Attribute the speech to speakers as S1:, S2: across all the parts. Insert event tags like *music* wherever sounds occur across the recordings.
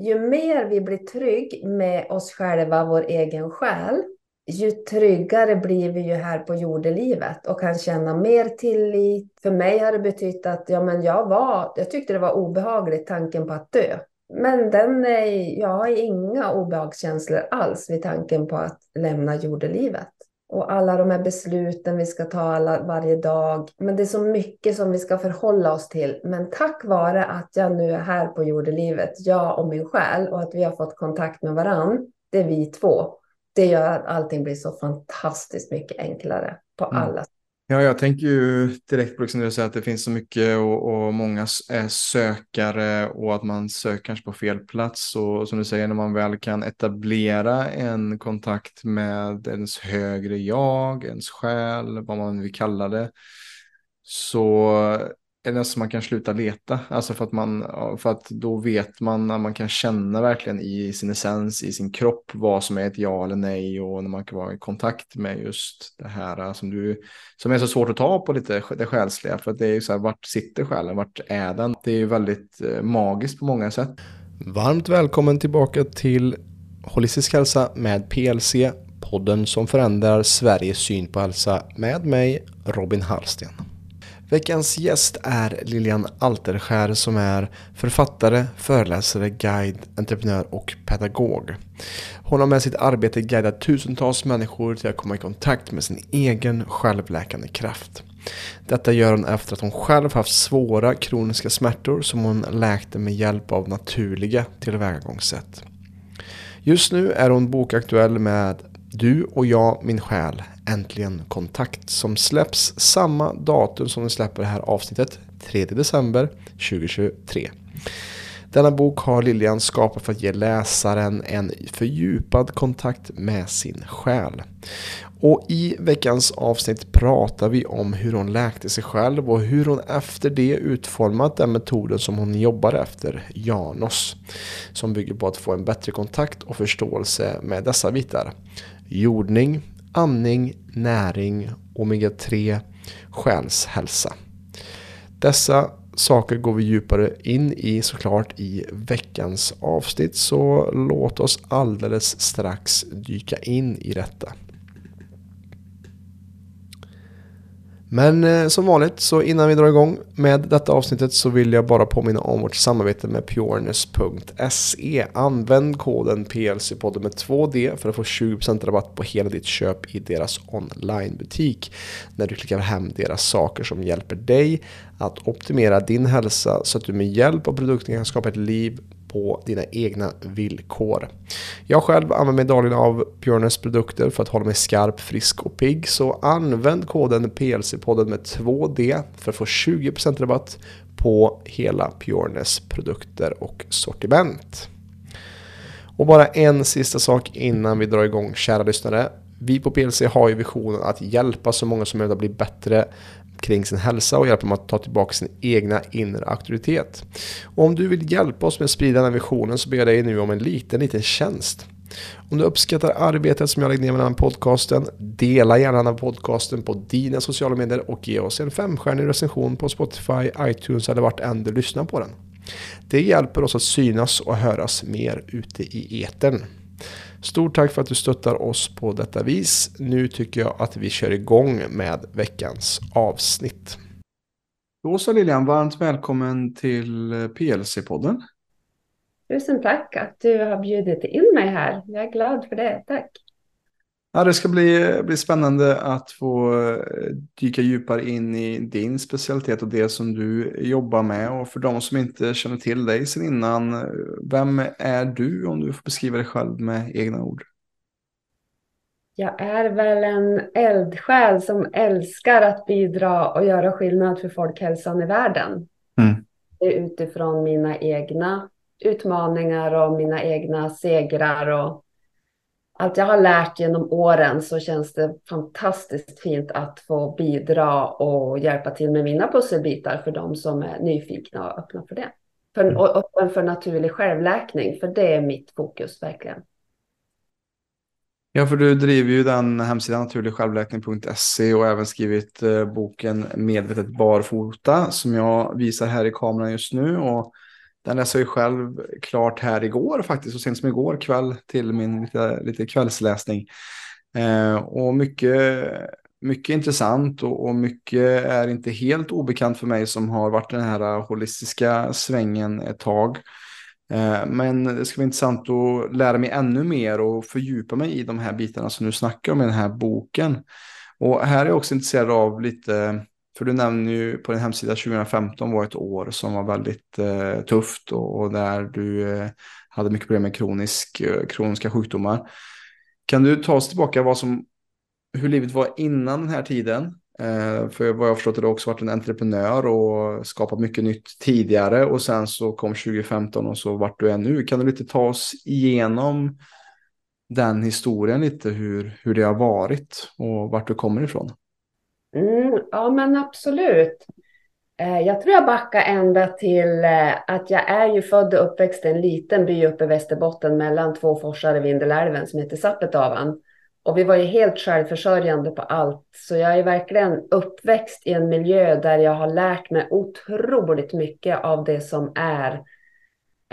S1: ju mer vi blir trygg med oss själva, vår egen själ, ju tryggare blir vi ju här på jordelivet och kan känna mer tillit. För mig har det betytt att ja, men jag, var, jag tyckte det var obehagligt tanken på att dö. Men den är, jag har inga obehagskänslor alls vid tanken på att lämna jordelivet. Och alla de här besluten vi ska ta alla, varje dag. Men det är så mycket som vi ska förhålla oss till. Men tack vare att jag nu är här på jordelivet, jag och min själ, och att vi har fått kontakt med varann, det är vi två. Det gör att allting blir så fantastiskt mycket enklare på mm. alla
S2: Ja, jag tänker ju direkt på liksom det du säger att det finns så mycket och, och, många är eh, sökare och att man söker kanske på fel plats. Och som du säger, när man väl kan etablera en kontakt med ens högre jag, ens själ, vad man vill kalla det, så är det alltså man kan sluta leta. Alltså för att, man, för att då vet man när man kan känna verkligen i sin essens, i sin kropp, vad som är ett ja eller nej och när man kan vara i kontakt med just det här som, du, som är så svårt att ta på lite det själsliga. För att det är ju så här, vart sitter själen, vart är den? Det är ju väldigt eh, magiskt på många sätt.
S3: Varmt välkommen tillbaka till Holistisk hälsa med PLC, podden som förändrar Sveriges syn på hälsa med mig, Robin Hallsten. Veckans gäst är Lilian Alterskär som är författare, föreläsare, guide, entreprenör och pedagog. Hon har med sitt arbete guidat tusentals människor till att komma i kontakt med sin egen självläkande kraft. Detta gör hon efter att hon själv haft svåra kroniska smärtor som hon läkte med hjälp av naturliga tillvägagångssätt. Just nu är hon bokaktuell med Du och jag, min själ, Äntligen kontakt som släpps samma datum som vi släpper det här avsnittet, 3 december 2023. Denna bok har Lilian skapat för att ge läsaren en fördjupad kontakt med sin själ. Och i veckans avsnitt pratar vi om hur hon läkte sig själv och hur hon efter det utformat den metoden som hon jobbar efter, Janos. Som bygger på att få en bättre kontakt och förståelse med dessa bitar. Jordning, andning, näring, omega-3, själshälsa. Dessa saker går vi djupare in i såklart i veckans avsnitt så låt oss alldeles strax dyka in i detta. Men eh, som vanligt så innan vi drar igång med detta avsnittet så vill jag bara påminna om vårt samarbete med pureness.se. Använd koden PLC-podden med 2D för att få 20% rabatt på hela ditt köp i deras onlinebutik. När du klickar hem deras saker som hjälper dig att optimera din hälsa så att du med hjälp av produkten kan skapa ett liv på dina egna villkor. Jag själv använder mig dagligen av Björnes produkter för att hålla mig skarp, frisk och pigg. Så använd koden PLC-podden med 2D för att få 20% rabatt på hela Björnes produkter och sortiment. Och bara en sista sak innan vi drar igång kära lyssnare. Vi på PLC har ju visionen att hjälpa så många som möjligt att bli bättre kring sin hälsa och hjälpa dem att ta tillbaka sin egna inre auktoritet. Och om du vill hjälpa oss med att sprida den här visionen så ber jag dig nu om en liten, liten tjänst. Om du uppskattar arbetet som jag lägger ner med den här podcasten, dela gärna den här podcasten på dina sociala medier och ge oss en femstjärnig recension på Spotify, iTunes eller vart än du lyssnar på den. Det hjälper oss att synas och höras mer ute i etern. Stort tack för att du stöttar oss på detta vis. Nu tycker jag att vi kör igång med veckans avsnitt.
S2: Då så Lilian, varmt välkommen till PLC-podden.
S1: Tusen tack att du har bjudit in mig här. Jag är glad för det. Tack.
S2: Ja, det ska bli, bli spännande att få eh, dyka djupare in i din specialitet och det som du jobbar med. Och för de som inte känner till dig sedan innan, vem är du om du får beskriva dig själv med egna ord?
S1: Jag är väl en eldsjäl som älskar att bidra och göra skillnad för folkhälsan i världen. Mm. Utifrån mina egna utmaningar och mina egna segrar och allt jag har lärt genom åren så känns det fantastiskt fint att få bidra och hjälpa till med mina pusselbitar för de som är nyfikna och öppna för det. För, mm. och öppen för naturlig självläkning, för det är mitt fokus verkligen.
S2: Ja, för du driver ju den hemsidan naturligsjälvläkning.se och även skrivit eh, boken Medvetet barfota som jag visar här i kameran just nu. Och den läste jag ju själv klart här igår faktiskt, så sent som igår kväll till min lite, lite kvällsläsning. Eh, och mycket, mycket intressant och, och, mycket är inte helt obekant för mig som har varit den här holistiska svängen ett tag. Eh, men det ska vara intressant att lära mig ännu mer och fördjupa mig i de här bitarna som du snackar om i den här boken. Och här är jag också intresserad av lite, för du nämner ju på din hemsida 2015 var ett år som var väldigt eh, tufft och, och, där du eh, hade mycket problem med kronisk, eh, kroniska sjukdomar. Kan du ta oss tillbaka vad som, hur livet var innan den här tiden? Eh, för vad jag förstått har du också varit en entreprenör och skapat mycket nytt tidigare och sen så kom 2015 och så vart du är nu. Kan du lite ta oss igenom den historien lite, hur, hur det har varit och vart du kommer ifrån?
S1: Mm, ja, men absolut. Eh, jag tror jag backar ända till eh, att jag är ju född och uppväxt i en liten by uppe i Västerbotten mellan två forsar i Vindelälven som heter Sappetavan. Och vi var ju helt självförsörjande på allt. Så jag är verkligen uppväxt i en miljö där jag har lärt mig otroligt mycket av det som är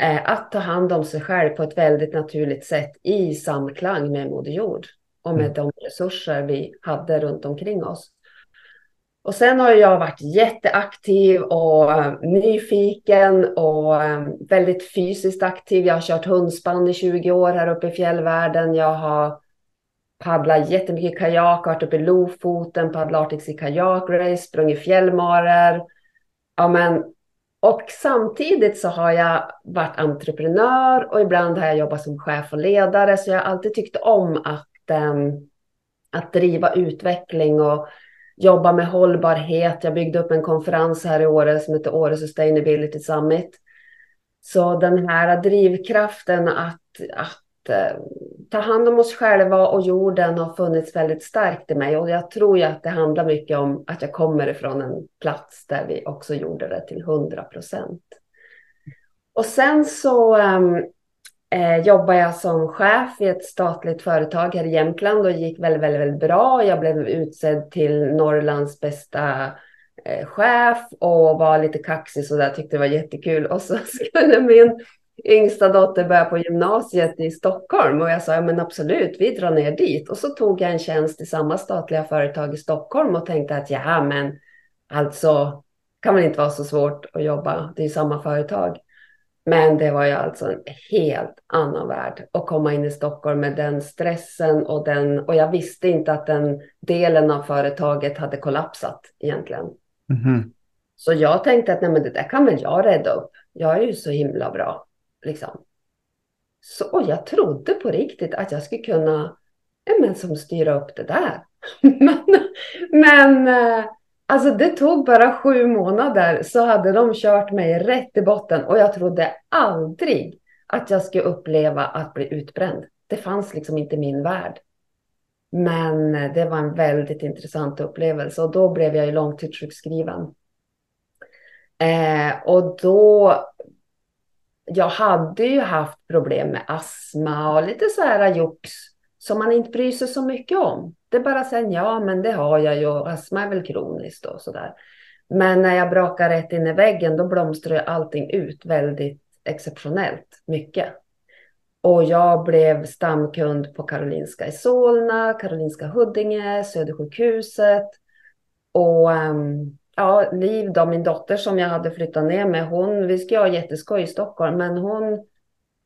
S1: eh, att ta hand om sig själv på ett väldigt naturligt sätt i samklang med Moder Jord och med mm. de resurser vi hade runt omkring oss. Och sen har jag varit jätteaktiv och eh, nyfiken och eh, väldigt fysiskt aktiv. Jag har kört hundspann i 20 år här uppe i fjällvärlden. Jag har paddlat jättemycket kajak, varit uppe i Lofoten, paddlat Arctic i kajakrace, sprungit fjällmarer. Ja, men, och samtidigt så har jag varit entreprenör och ibland har jag jobbat som chef och ledare. Så jag har alltid tyckt om att, äm, att driva utveckling och jobba med hållbarhet. Jag byggde upp en konferens här i Åre som heter Åre Sustainability Summit. Så den här drivkraften att, att eh, ta hand om oss själva och jorden har funnits väldigt starkt i mig. Och jag tror ju att det handlar mycket om att jag kommer ifrån en plats där vi också gjorde det till 100 procent. Och sen så um, eh, jobbade jag som chef i ett statligt företag här i Jämtland och gick väldigt, väldigt, väldigt bra. Jag blev utsedd till Norrlands bästa eh, chef och var lite kaxig så där tyckte det var jättekul. Och så *laughs* skulle min yngsta dotter börja på gymnasiet i Stockholm och jag sa ja, men absolut, vi drar ner dit. Och så tog jag en tjänst i samma statliga företag i Stockholm och tänkte att ja, men alltså kan väl inte vara så svårt att jobba, det är samma företag. Men det var ju alltså en helt annan värld att komma in i Stockholm med den stressen och den och jag visste inte att den delen av företaget hade kollapsat egentligen. Mm. Så jag tänkte att nej, men det där kan väl jag rädda upp. Jag är ju så himla bra liksom. Så och jag trodde på riktigt att jag skulle kunna ja, men, som styra upp det där. *laughs* men, men eh, Alltså det tog bara sju månader så hade de kört mig rätt i botten och jag trodde aldrig att jag skulle uppleva att bli utbränd. Det fanns liksom inte i min värld. Men det var en väldigt intressant upplevelse och då blev jag ju långtidssjukskriven. Eh, och då, jag hade ju haft problem med astma och lite så här jox som man inte bryr sig så mycket om. Det är bara sen, ja men det har jag ju, astma är väl kroniskt och sådär. Men när jag brakar rätt in i väggen då blomstrar allting ut väldigt exceptionellt mycket. Och jag blev stamkund på Karolinska i Solna, Karolinska Huddinge, Södersjukhuset. Och ehm, ja, Liv då, min dotter som jag hade flyttat ner med, hon, vi ska ha jätteskoj i Stockholm, men hon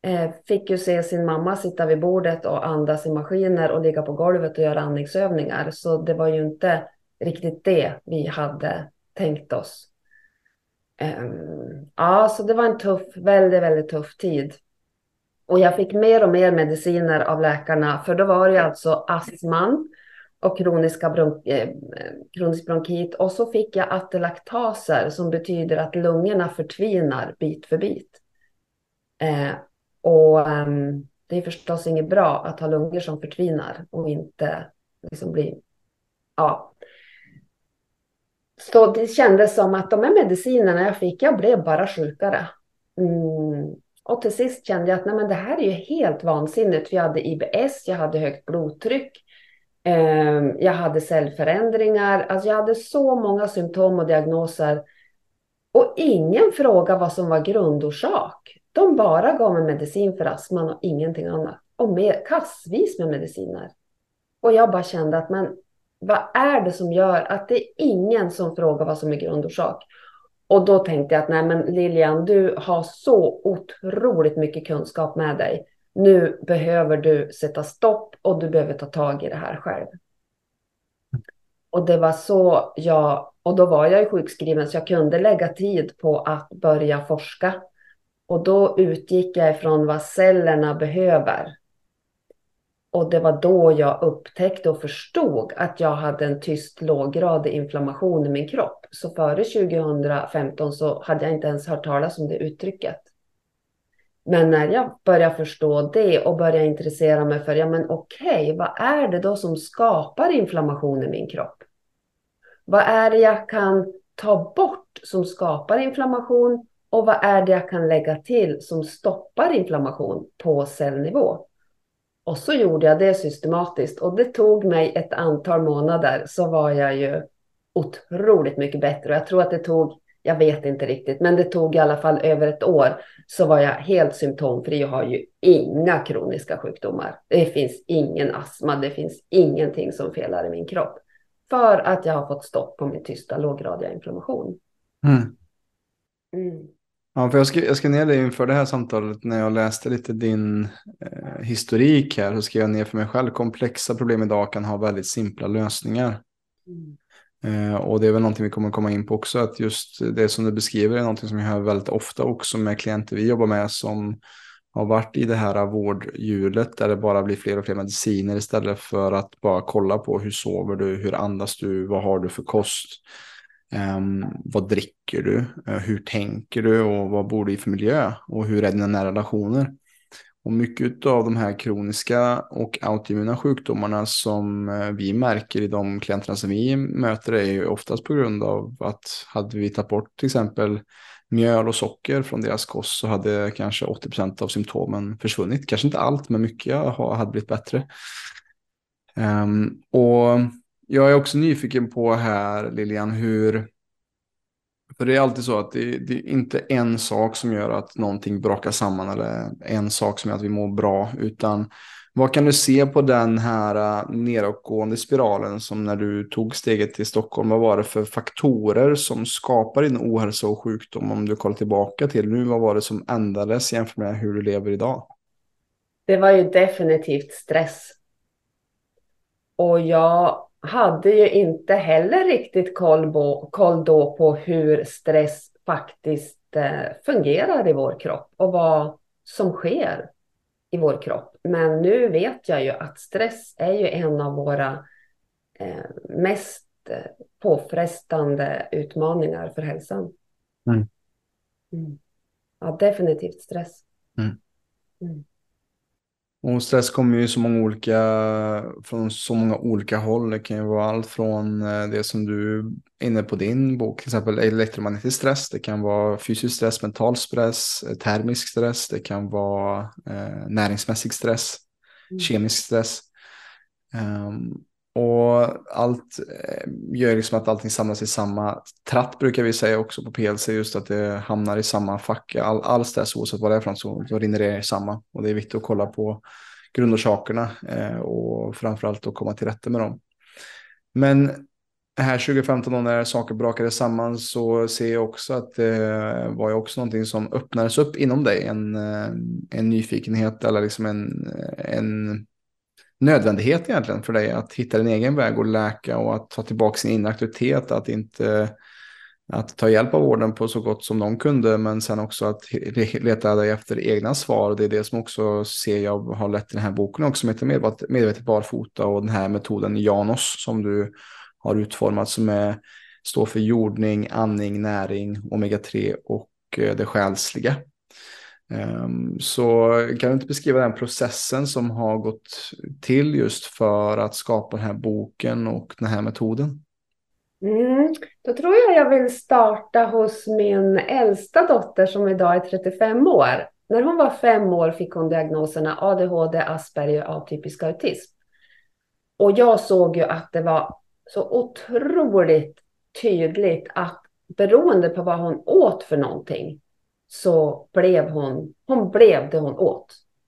S1: Eh, fick ju se sin mamma sitta vid bordet och andas i maskiner och ligga på golvet och göra andningsövningar. Så det var ju inte riktigt det vi hade tänkt oss. Ehm, ja, så det var en tuff, väldigt, väldigt tuff tid. Och jag fick mer och mer mediciner av läkarna, för då var det alltså astman och kroniska bron eh, kronisk bronkit. Och så fick jag atelaktaser som betyder att lungorna förtvinar bit för bit. Eh, och um, det är förstås inget bra att ha lungor som förtvinar och inte liksom blir... Ja. Så det kändes som att de här medicinerna jag fick, jag blev bara sjukare. Mm. Och till sist kände jag att nej, men det här är ju helt vansinnigt. För Jag hade IBS, jag hade högt blodtryck, eh, jag hade cellförändringar. Alltså jag hade så många symptom och diagnoser Och ingen frågade vad som var grundorsak. De bara gav mig medicin för astman och ingenting annat. Och med, kassvis med mediciner. Och jag bara kände att men vad är det som gör att det är ingen som frågar vad som är grundorsak? Och då tänkte jag att nej men Lilian, du har så otroligt mycket kunskap med dig. Nu behöver du sätta stopp och du behöver ta tag i det här själv. Och det var så jag, och då var jag ju sjukskriven så jag kunde lägga tid på att börja forska. Och då utgick jag ifrån vad cellerna behöver. Och det var då jag upptäckte och förstod att jag hade en tyst låggradig inflammation i min kropp. Så före 2015 så hade jag inte ens hört talas om det uttrycket. Men när jag började förstå det och började intressera mig för, ja men okej, okay, vad är det då som skapar inflammation i min kropp? Vad är det jag kan ta bort som skapar inflammation? Och vad är det jag kan lägga till som stoppar inflammation på cellnivå? Och så gjorde jag det systematiskt och det tog mig ett antal månader så var jag ju otroligt mycket bättre. Och jag tror att det tog, jag vet inte riktigt, men det tog i alla fall över ett år så var jag helt symptomfri och har ju inga kroniska sjukdomar. Det finns ingen astma, det finns ingenting som felar i min kropp. För att jag har fått stopp på min tysta låggradiga inflammation. Mm.
S2: Mm. Ja, för jag, skrev, jag skrev ner det inför det här samtalet när jag läste lite din eh, historik här. Så skrev jag ner för mig själv. Komplexa problem idag kan ha väldigt simpla lösningar. Mm. Eh, och det är väl någonting vi kommer komma in på också. Att just det som du beskriver är någonting som jag hör väldigt ofta också med klienter vi jobbar med som har varit i det här vårdhjulet där det bara blir fler och fler mediciner istället för att bara kolla på hur sover du, hur andas du, vad har du för kost. Ehm, vad dricker du? Eh, hur tänker du? Och vad bor du i för miljö? Och hur är dina nära relationer? Och mycket av de här kroniska och autoimmuna sjukdomarna som eh, vi märker i de klienterna som vi möter är ju oftast på grund av att hade vi tagit bort till exempel mjöl och socker från deras kost så hade kanske 80 procent av symptomen försvunnit. Kanske inte allt, men mycket hade blivit bättre. Um, och jag är också nyfiken på här, Lilian, hur... För det är alltid så att det, det, är inte en sak som gör att någonting brakar samman eller en sak som gör att vi mår bra, utan vad kan du se på den här äh, nedåtgående spiralen som när du tog steget till Stockholm? Vad var det för faktorer som skapar din ohälsa och sjukdom om du kollar tillbaka till nu? Vad var det som ändrades jämfört med hur du lever idag?
S1: Det var ju definitivt stress. Och jag hade ju inte heller riktigt koll, på, koll då på hur stress faktiskt eh, fungerar i vår kropp och vad som sker i vår kropp. Men nu vet jag ju att stress är ju en av våra eh, mest eh, påfrestande utmaningar för hälsan. Mm. Mm. Ja, definitivt stress. Mm.
S2: Och stress kommer ju så många olika, från så många olika håll. Det kan ju vara allt från eh, det som du är inne på din bok, till exempel elektromagnetisk stress. Det kan vara fysisk stress, mental stress, eh, termisk stress. Det kan vara eh, näringsmässig stress, mm. kemisk stress. Um, och allt eh, gör liksom att allting samlas i samma tratt brukar vi säga också på PLC. Just att det hamnar i samma fack. All, all stress oavsett vad det är från så, så rinner det i samma. Och det är viktigt att kolla på grundorsakerna eh, och framförallt att komma till rätta med dem. Men här 2015 när saker brakade samman så ser jag också att det var ju också någonting som öppnades upp inom dig. En, eh, en nyfikenhet eller liksom en, en nödvändighet egentligen för dig att hitta din egen väg och läka och att ta tillbaka sin inaktivitet, att inte att ta hjälp av vården på så gott som de kunde, men sen också att leta dig efter egna svar. Det är det som också ser jag har lett till den här boken också, som heter Medvetet barfota och den här metoden Janos som du har utformat som är, står för jordning, andning, näring, omega-3 och eh, det själsliga. Ehm, så kan du inte beskriva den processen som har gått till just för att skapa den här boken och den här metoden?
S1: Mm, då tror jag jag vill starta hos min äldsta dotter som idag är 35 år. När hon var fem år fick hon diagnoserna ADHD, Asperger och atypisk autism. Och jag såg ju att det var så otroligt tydligt att beroende på vad hon åt för någonting så blev hon, hon blev det hon åt.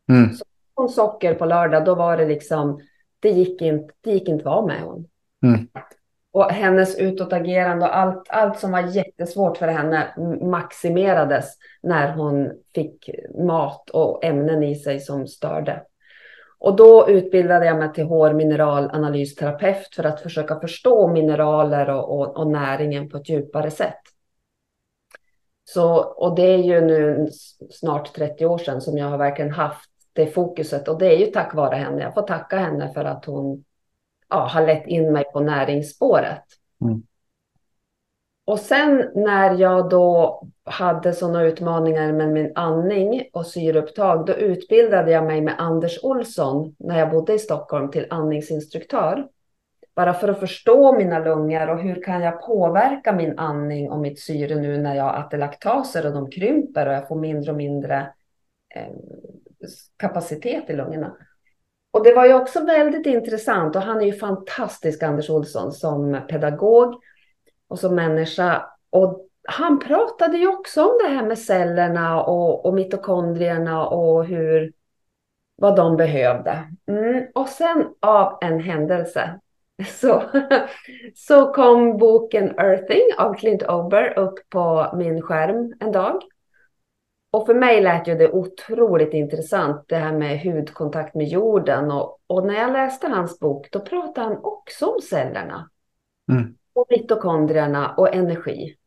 S2: Mm.
S1: Så hon socker på lördag, då var det liksom, det gick inte, det gick inte att vara med hon.
S2: Mm.
S1: Och hennes utåtagerande och allt, allt som var jättesvårt för henne maximerades när hon fick mat och ämnen i sig som störde. Och då utbildade jag mig till hårmineralanalysterapeut för att försöka förstå mineraler och, och, och näringen på ett djupare sätt. Så, och det är ju nu snart 30 år sedan som jag har verkligen haft det fokuset. Och det är ju tack vare henne. Jag får tacka henne för att hon ja, har lett in mig på näringsspåret.
S2: Mm.
S1: Och sen när jag då hade sådana utmaningar med min andning och syreupptag, då utbildade jag mig med Anders Olsson när jag bodde i Stockholm till andningsinstruktör. Bara för att förstå mina lungor och hur kan jag påverka min andning och mitt syre nu när jag äter laktaser och de krymper och jag får mindre och mindre eh, kapacitet i lungorna. Och det var ju också väldigt intressant och han är ju fantastisk Anders Olsson som pedagog och som människa. Och han pratade ju också om det här med cellerna och, och mitokondrierna och hur, vad de behövde. Mm. Och sen av en händelse *laughs* så, så kom boken Earthing av Clint Ober upp på min skärm en dag. Och för mig lät ju det otroligt intressant det här med hudkontakt med jorden. Och, och när jag läste hans bok då pratade han också om cellerna.
S2: Mm.
S1: Och mitokondrierna och energi.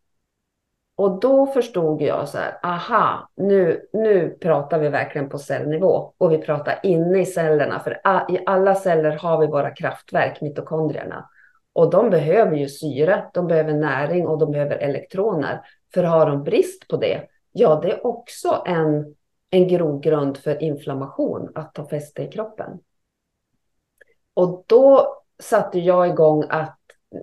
S1: Och då förstod jag så här, aha, nu, nu pratar vi verkligen på cellnivå. Och vi pratar inne i cellerna, för i alla celler har vi våra kraftverk, mitokondrierna. Och de behöver ju syre, de behöver näring och de behöver elektroner. För har de brist på det, ja det är också en, en grogrund för inflammation att ta fäste i kroppen. Och då satte jag igång att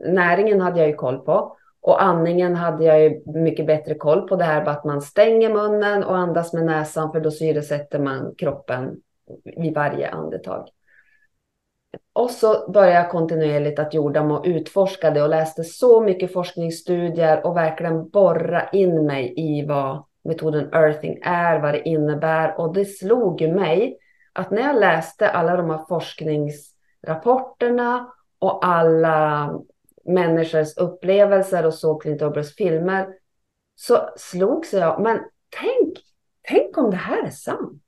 S1: näringen hade jag ju koll på. Och andningen hade jag ju mycket bättre koll på. Det här att man stänger munnen och andas med näsan för då syresätter man kroppen vid varje andetag. Och så började jag kontinuerligt att jorda och utforska det och läste så mycket forskningsstudier och verkligen borra in mig i vad metoden earthing är, vad det innebär. Och det slog ju mig att när jag läste alla de här forskningsrapporterna och alla människors upplevelser och såg Clint Obers filmer så slogs jag, men tänk, tänk om det här är sant.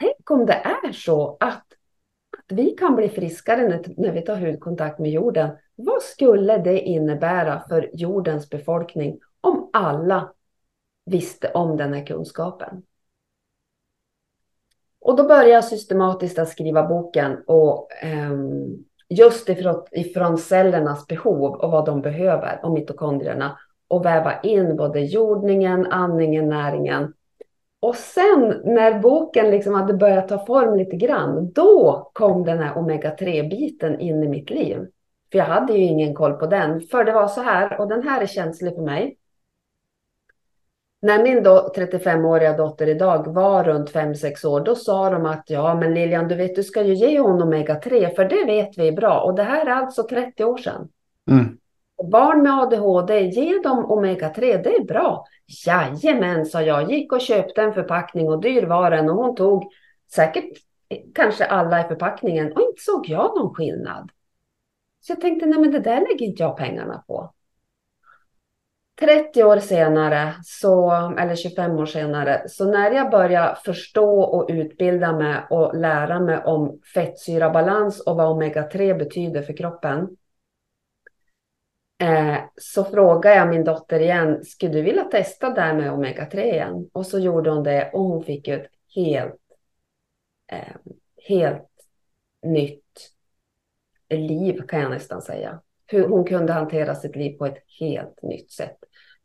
S1: Tänk om det är så att, att vi kan bli friskare när, när vi tar hudkontakt med jorden. Vad skulle det innebära för jordens befolkning om alla visste om den här kunskapen? Och då började jag systematiskt att skriva boken och um, just ifrån, ifrån cellernas behov och vad de behöver och mitokondrierna och väva in både jordningen, andningen, näringen. Och sen när boken liksom hade börjat ta form lite grann, då kom den här omega-3-biten in i mitt liv. För jag hade ju ingen koll på den, för det var så här, och den här är känslig för mig. När min 35-åriga dotter idag var runt 5-6 år, då sa de att ja, men Lilian, du vet, du ska ju ge honom omega-3, för det vet vi är bra. Och det här är alltså 30 år sedan.
S2: Mm.
S1: Barn med ADHD, ge dem omega-3, det är bra. Jajamän, sa jag, gick och köpte en förpackning och dyr var den och hon tog säkert kanske alla i förpackningen och inte såg jag någon skillnad. Så jag tänkte, nej men det där lägger inte jag pengarna på. 30 år senare, så, eller 25 år senare, så när jag började förstå och utbilda mig och lära mig om fettsyrabalans och vad omega-3 betyder för kroppen, eh, så frågade jag min dotter igen, skulle du vilja testa det här med omega-3 igen? Och så gjorde hon det och hon fick ett helt, eh, helt nytt liv kan jag nästan säga hur hon kunde hantera sitt liv på ett helt nytt sätt.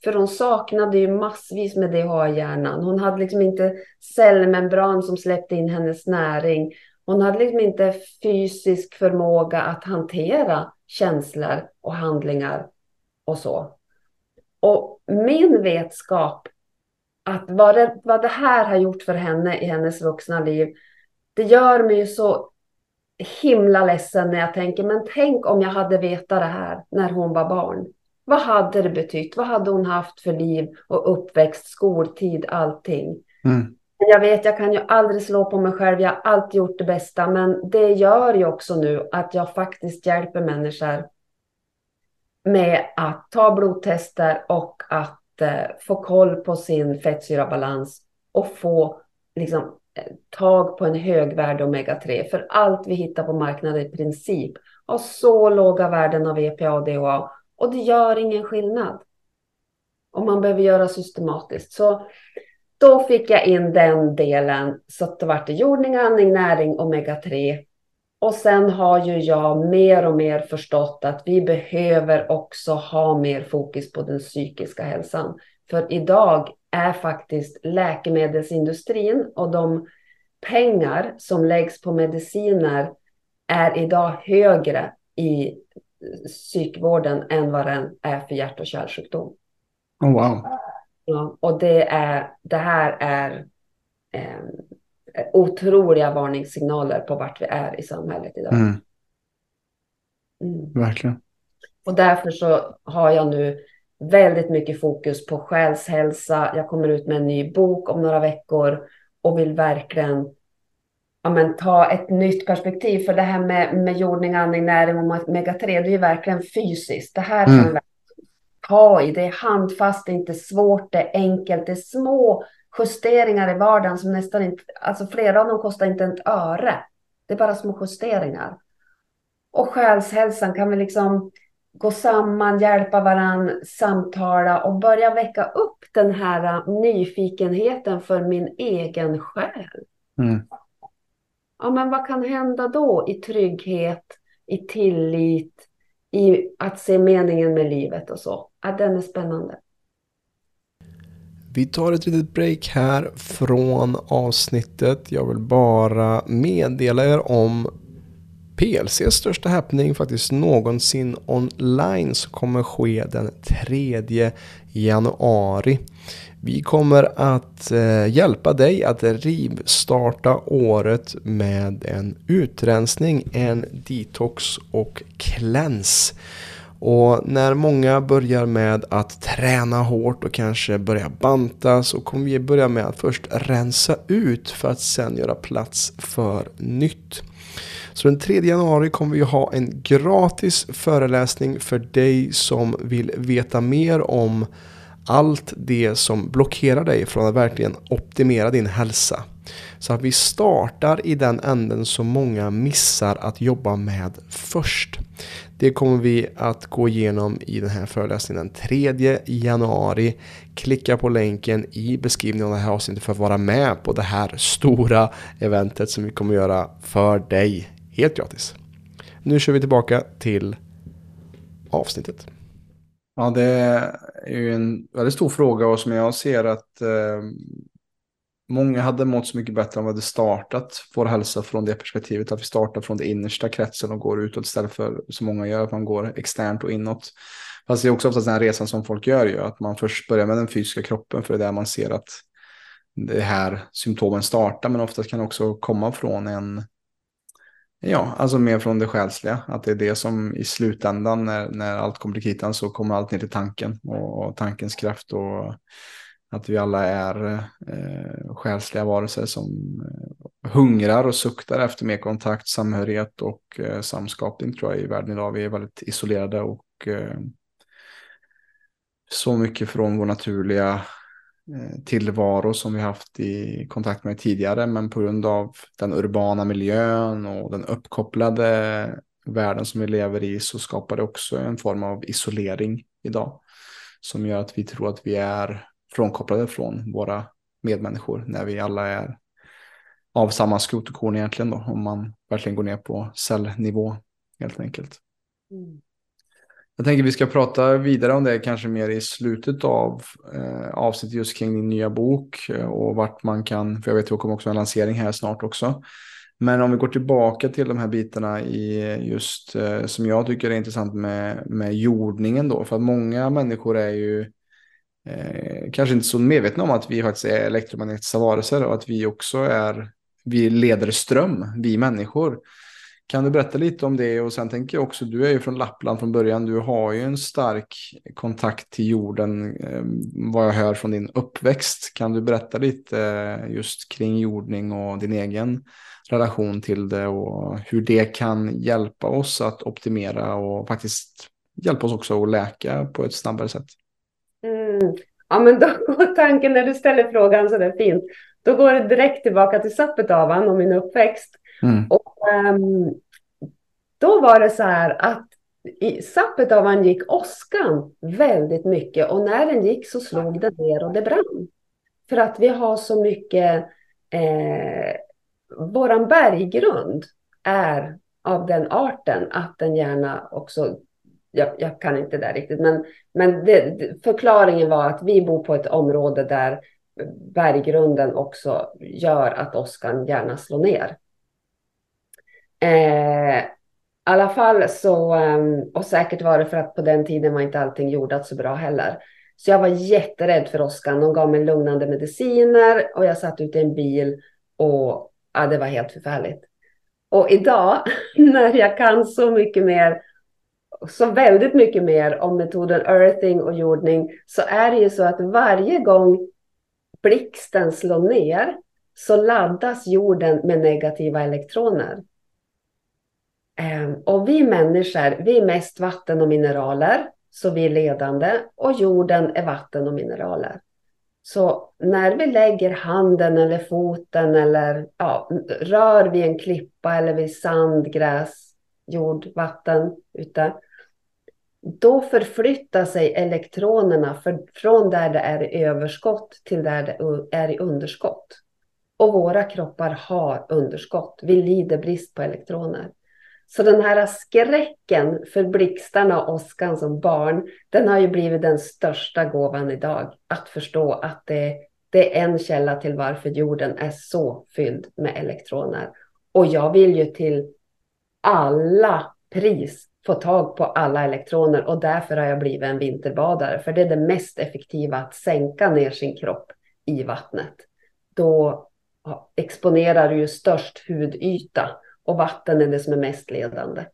S1: För hon saknade ju massvis med DHA i hjärnan. Hon hade liksom inte cellmembran som släppte in hennes näring. Hon hade liksom inte fysisk förmåga att hantera känslor och handlingar och så. Och min vetskap att vad det, vad det här har gjort för henne i hennes vuxna liv, det gör mig ju så himla ledsen när jag tänker, men tänk om jag hade vetat det här när hon var barn. Vad hade det betytt? Vad hade hon haft för liv och uppväxt, skoltid, allting?
S2: Mm.
S1: Jag vet, jag kan ju aldrig slå på mig själv. Jag har alltid gjort det bästa, men det gör ju också nu att jag faktiskt hjälper människor med att ta blodtester och att eh, få koll på sin fettsyrabalans och få liksom, tag på en högvärdig omega-3. För allt vi hittar på marknaden i princip har så låga värden av EPA och DHA och det gör ingen skillnad. Och man behöver göra systematiskt. Så då fick jag in den delen så att det vart jordning, andning, näring, omega-3. Och sen har ju jag mer och mer förstått att vi behöver också ha mer fokus på den psykiska hälsan. För idag är faktiskt läkemedelsindustrin och de pengar som läggs på mediciner är idag högre i psykvården än vad den är för hjärt och kärlsjukdom.
S2: Oh, wow.
S1: Ja, och det, är, det här är eh, otroliga varningssignaler på vart vi är i samhället idag.
S2: Mm.
S1: Mm.
S2: Verkligen.
S1: Och därför så har jag nu väldigt mycket fokus på själshälsa. Jag kommer ut med en ny bok om några veckor och vill verkligen ja, men, ta ett nytt perspektiv. För det här med, med jordning, andning, näring och omega-3, det är ju verkligen fysiskt. Det här
S2: Mm.
S1: kan vi ta i. Det är handfast, det är inte svårt, det är enkelt, det är små justeringar i vardagen som nästan inte, alltså flera av dem kostar inte ett öre. Det är bara små justeringar. Och själshälsan kan vi liksom gå samman, hjälpa varann, samtala och börja väcka upp den här nyfikenheten för min egen själ.
S2: Mm.
S1: Ja, men vad kan hända då i trygghet, i tillit, i att se meningen med livet och så? Ja, den är spännande.
S3: Vi tar ett litet break här från avsnittet. Jag vill bara meddela er om PLCs största happening faktiskt någonsin online som kommer ske den 3 januari. Vi kommer att eh, hjälpa dig att rivstarta året med en utrensning, en detox och cleanse. Och när många börjar med att träna hårt och kanske börja banta så kommer vi börja med att först rensa ut för att sen göra plats för nytt. Så den 3 januari kommer vi ha en gratis föreläsning för dig som vill veta mer om allt det som blockerar dig från att verkligen optimera din hälsa. Så att vi startar i den änden som många missar att jobba med först. Det kommer vi att gå igenom i den här föreläsningen den 3 januari. Klicka på länken i beskrivningen av det här avsnittet för att vara med på det här stora eventet som vi kommer göra för dig. Helt gratis. Nu kör vi tillbaka till avsnittet.
S2: Ja, det är ju en väldigt stor fråga och som jag ser att eh, många hade mått så mycket bättre om vi hade startat vår hälsa från det perspektivet. Att vi startar från det innersta kretsen och går utåt istället för som många gör, att man går externt och inåt. Fast det är också oftast den här resan som folk gör ju, att man först börjar med den fysiska kroppen för det är där man ser att det här symptomen startar, men oftast kan det också komma från en Ja, alltså mer från det själsliga. Att det är det som i slutändan när, när allt kommer till kritan så kommer allt ner till tanken och, och tankens kraft och att vi alla är eh, själsliga varelser som eh, hungrar och suktar efter mer kontakt, samhörighet och eh, samskapning tror jag i världen idag. Vi är väldigt isolerade och eh, så mycket från vår naturliga Eh, tillvaro som vi haft i kontakt med tidigare. Men på grund av den urbana miljön och den uppkopplade världen som vi lever i så skapar det också en form av isolering idag. Som gör att vi tror att vi är frånkopplade från våra medmänniskor när vi alla är av samma skrot och korn egentligen då. Om man verkligen går ner på cellnivå helt enkelt.
S1: Mm.
S2: Jag tänker vi ska prata vidare om det kanske mer i slutet av eh, avsnittet just kring din nya bok eh, och vart man kan, för jag vet att det kommer också en lansering här snart också. Men om vi går tillbaka till de här bitarna i eh, just eh, som jag tycker är intressant med, med jordningen då, för att många människor är ju eh, kanske inte så medvetna om att vi faktiskt är elektromagnetiska varelser och att vi också är, vi leder ström, vi människor. Kan du berätta lite om det? Och sen tänker jag också, du är ju från Lappland från början. Du har ju en stark kontakt till jorden, ehm, vad jag hör från din uppväxt. Kan du berätta lite eh, just kring jordning och din egen relation till det och hur det kan hjälpa oss att optimera och faktiskt hjälpa oss också att läka på ett snabbare sätt?
S1: Mm. Ja, men då går tanken när du ställer frågan så där fint. Då går det direkt tillbaka till Sapetavan och min uppväxt. Mm. Och, um, då var det så här att i Sapetavan gick åskan väldigt mycket och när den gick så slog den ner och det brann. För att vi har så mycket, eh, våran berggrund är av den arten att den gärna också, jag, jag kan inte det riktigt, men, men det, förklaringen var att vi bor på ett område där berggrunden också gör att åskan gärna slår ner. Eh, I alla fall så, ehm, och säkert var det för att på den tiden var inte allting jordat så bra heller. Så jag var jätterädd för åskan. De gav mig lugnande mediciner och jag satt ute i en bil och ja, det var helt förfärligt. Och idag *laughs* när jag kan så mycket mer, så väldigt mycket mer om metoden earthing och jordning så är det ju så att varje gång blixten slår ner så laddas jorden med negativa elektroner. Ehm, och vi människor, vi är mest vatten och mineraler, så vi är ledande. Och jorden är vatten och mineraler. Så när vi lägger handen eller foten eller ja, rör vid en klippa eller vid sand, gräs, jord, vatten ute. Då förflyttar sig elektronerna för, från där det är i överskott till där det är i underskott. Och våra kroppar har underskott. Vi lider brist på elektroner. Så den här skräcken för blixtarna och åskan som barn, den har ju blivit den största gåvan idag. Att förstå att det, det är en källa till varför jorden är så fylld med elektroner. Och jag vill ju till alla pris få tag på alla elektroner och därför har jag blivit en vinterbadare. För det är det mest effektiva att sänka ner sin kropp i vattnet. Då exponerar du ju störst hudyta och vatten är det som är mest ledande.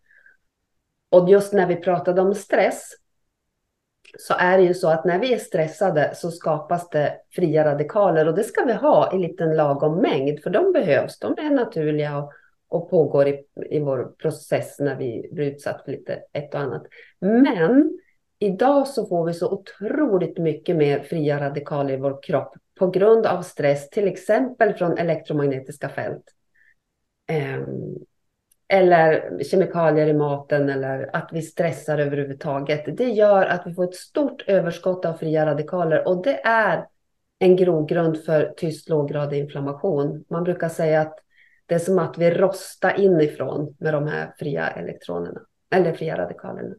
S1: Och just när vi pratade om stress så är det ju så att när vi är stressade så skapas det fria radikaler och det ska vi ha i liten lagom mängd för de behövs. De är naturliga och, och pågår i, i vår process när vi blir utsatt för lite ett och annat. Men idag så får vi så otroligt mycket mer fria radikaler i vår kropp på grund av stress, till exempel från elektromagnetiska fält. Ehm, eller kemikalier i maten eller att vi stressar överhuvudtaget. Det gör att vi får ett stort överskott av fria radikaler och det är en grogrund för tyst låggradig inflammation. Man brukar säga att det är som att vi rostar inifrån med de här fria elektronerna eller fria radikalerna.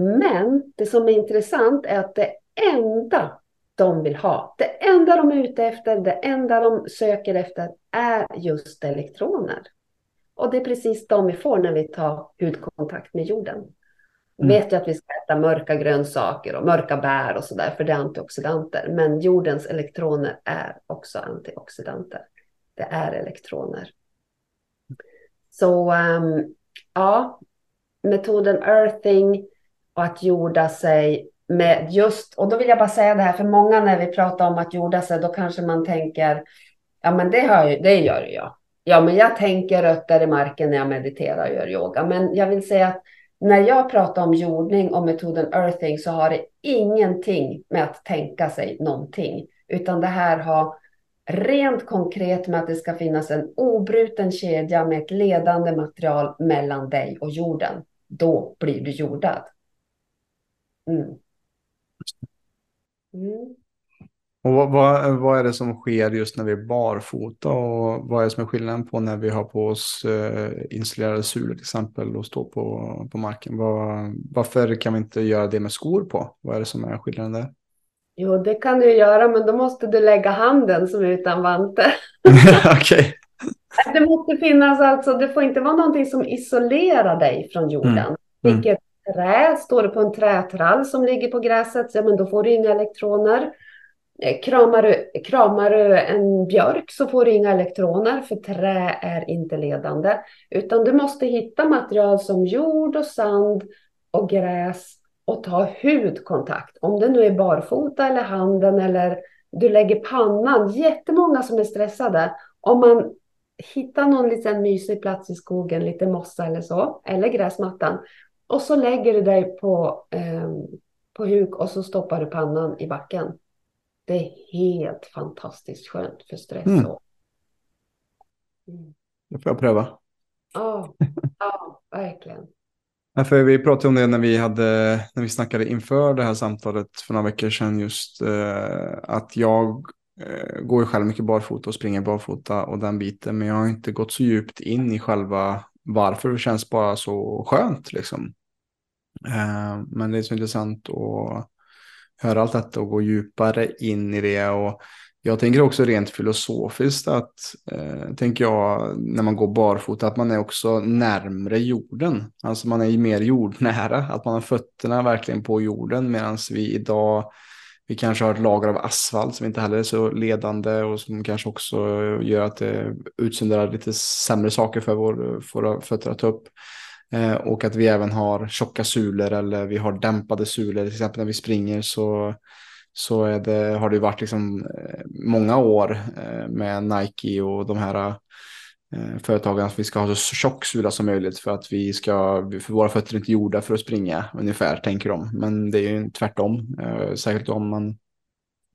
S1: Men det som är intressant är att det enda de vill ha. Det enda de är ute efter, det enda de söker efter är just elektroner. Och det är precis de vi får när vi tar hudkontakt med jorden. Mm. vet ju att vi ska äta mörka grönsaker och mörka bär och sådär, för det är antioxidanter. Men jordens elektroner är också antioxidanter. Det är elektroner. Så um, ja, metoden earthing och att jorda sig med just, och då vill jag bara säga det här, för många när vi pratar om att jorda sig, då kanske man tänker, ja men det, hör ju, det gör jag. Ja, men jag tänker rötter i marken när jag mediterar och gör yoga. Men jag vill säga att när jag pratar om jordning och metoden earthing så har det ingenting med att tänka sig någonting, utan det här har rent konkret med att det ska finnas en obruten kedja med ett ledande material mellan dig och jorden. Då blir du jordad. Mm.
S2: Mm. Och vad, vad, vad, är det som sker just när vi är barfota och vad är det som är skillnaden på när vi har på oss eh, installerade sulor till exempel och står på, på marken? Var, varför kan vi inte göra det med skor på? Vad är det som är skillnaden där?
S1: Jo, det kan du göra, men då måste du lägga handen som är utan vante. *laughs*
S2: Okej.
S1: Det måste finnas alltså, det får inte vara någonting som isolerar dig från jorden. Mm. Mm. Vilket trä, står det på en trätrall som ligger på gräset, ja men då får du inga elektroner. Eh, kramar du, kramar du en björk så får du inga elektroner för trä är inte ledande. Utan du måste hitta material som jord och sand och gräs och ta hudkontakt. Om det nu är barfota eller handen eller du lägger pannan. Jättemånga som är stressade. Om man hittar någon liten mysig plats i skogen, lite mossa eller så, eller gräsmattan. Och så lägger du dig på, eh, på huk och så stoppar du pannan i backen. Det är helt fantastiskt skönt för stress. Mm.
S2: Mm. Det får jag pröva.
S1: Ja, ja verkligen.
S2: Ja, för vi pratade om det när vi, hade, när vi snackade inför det här samtalet för några veckor sedan. Just eh, att jag eh, går själv mycket barfota och springer barfota och den biten. Men jag har inte gått så djupt in i själva varför. Det känns bara så skönt liksom. Eh, men det är så intressant att höra allt detta och gå djupare in i det. Och jag tänker också rent filosofiskt att, eh, tänker jag, när man går barfota, att man är också närmre jorden. Alltså man är mer jordnära, att man har fötterna verkligen på jorden medan vi idag, vi kanske har ett lager av asfalt som inte heller är så ledande och som kanske också gör att det utsöndrar lite sämre saker för vår, våra fötter att ta upp. Eh, och att vi även har tjocka sulor eller vi har dämpade sulor. Till exempel när vi springer så, så är det, har det varit liksom eh, många år eh, med Nike och de här företagen att vi ska ha så tjock sula som möjligt för att vi ska, för våra fötter är inte gjorda för att springa ungefär tänker de. Men det är ju tvärtom, särskilt om man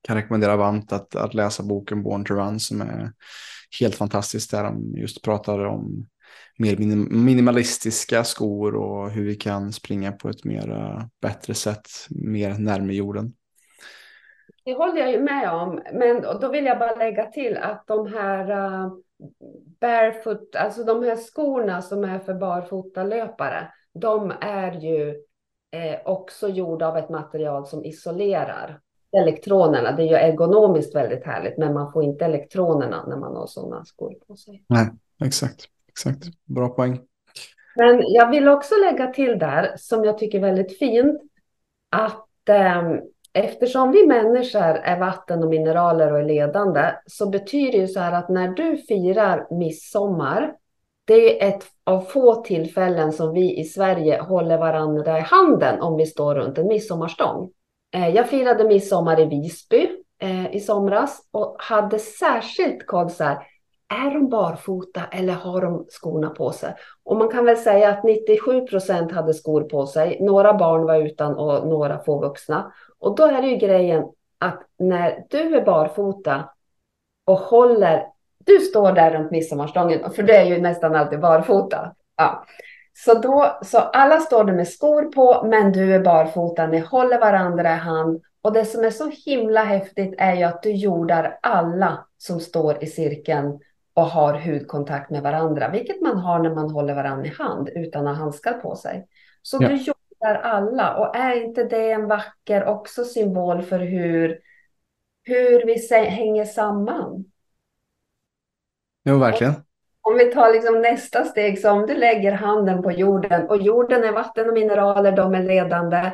S2: kan rekommendera varmt att, att läsa boken Born to Run som är helt fantastisk där de just pratar om mer minimalistiska skor och hur vi kan springa på ett mer bättre sätt, mer närmare jorden.
S1: Det håller jag ju med om, men då vill jag bara lägga till att de här uh, barefoot, alltså de här skorna som är för barfotalöpare, de är ju eh, också gjorda av ett material som isolerar elektronerna. Det är ju ergonomiskt väldigt härligt, men man får inte elektronerna när man har sådana skor på sig.
S2: Nej, exakt exakt. Bra poäng.
S1: Men jag vill också lägga till där, som jag tycker är väldigt fint, att eh, eftersom vi människor är vatten och mineraler och är ledande, så betyder det ju så här att när du firar midsommar, det är ett av få tillfällen som vi i Sverige håller varandra i handen om vi står runt en midsommarstång. Eh, jag firade midsommar i Visby eh, i somras och hade särskilt koll så här, är de barfota eller har de skorna på sig? Och man kan väl säga att 97 procent hade skor på sig. Några barn var utan och några få vuxna. Och då är det ju grejen att när du är barfota och håller, du står där runt midsommarstången, för det är ju nästan alltid barfota. Ja. Så, då, så alla står där med skor på, men du är barfota, ni håller varandra i hand. Och det som är så himla häftigt är ju att du jordar alla som står i cirkeln och har hudkontakt med varandra, vilket man har när man håller varandra i hand utan att ha handskar på sig. Så ja. du jobbar alla och är inte det en vacker också symbol för hur, hur vi hänger samman?
S2: Jo, verkligen.
S1: Om vi tar liksom nästa steg, så om du lägger handen på jorden och jorden är vatten och mineraler, de är ledande.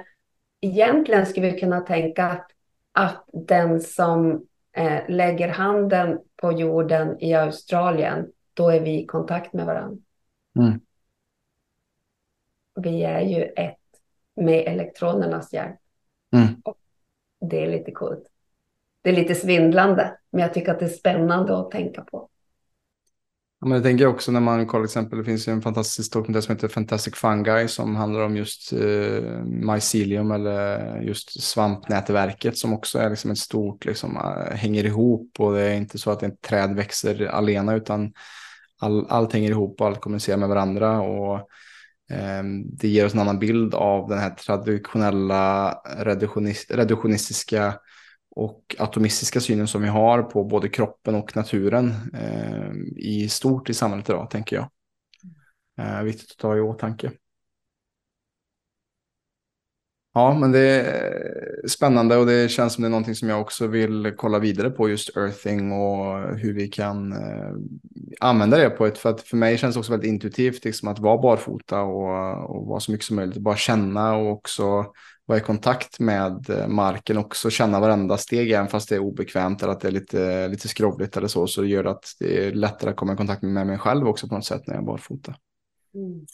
S1: Egentligen skulle vi kunna tänka att, att den som eh, lägger handen på jorden i Australien, då är vi i kontakt med varandra. Mm. Vi är ju ett med elektronernas hjälp. Mm. det är lite coolt. Det är lite svindlande, men jag tycker att det är spännande att tänka på.
S2: Ja, men jag tänker också när man kollar exempel, det finns ju en fantastisk dokumentär som heter Fantastic Fungi som handlar om just eh, mycelium eller just svampnätverket som också är liksom ett stort, liksom, eh, hänger ihop och det är inte så att ett träd växer alena utan all, allt hänger ihop och allt kommunicerar med varandra och ehm, det ger oss en annan bild av den här traditionella reduktionist, reduktionistiska och atomistiska synen som vi har på både kroppen och naturen eh, i stort i samhället idag, tänker jag. Eh, viktigt att ta i åtanke. Ja, men det är spännande och det känns som det är någonting som jag också vill kolla vidare på just earthing och hur vi kan eh, använda det på ett, för att för mig känns det också väldigt intuitivt liksom att vara barfota och, och vara så mycket som möjligt, bara känna och också vara i kontakt med eh, marken också, känna varenda steg även fast det är obekvämt eller att det är lite, lite skrovligt eller så, så det gör att det är lättare att komma i kontakt med mig själv också på något sätt när jag är barfota. Mm.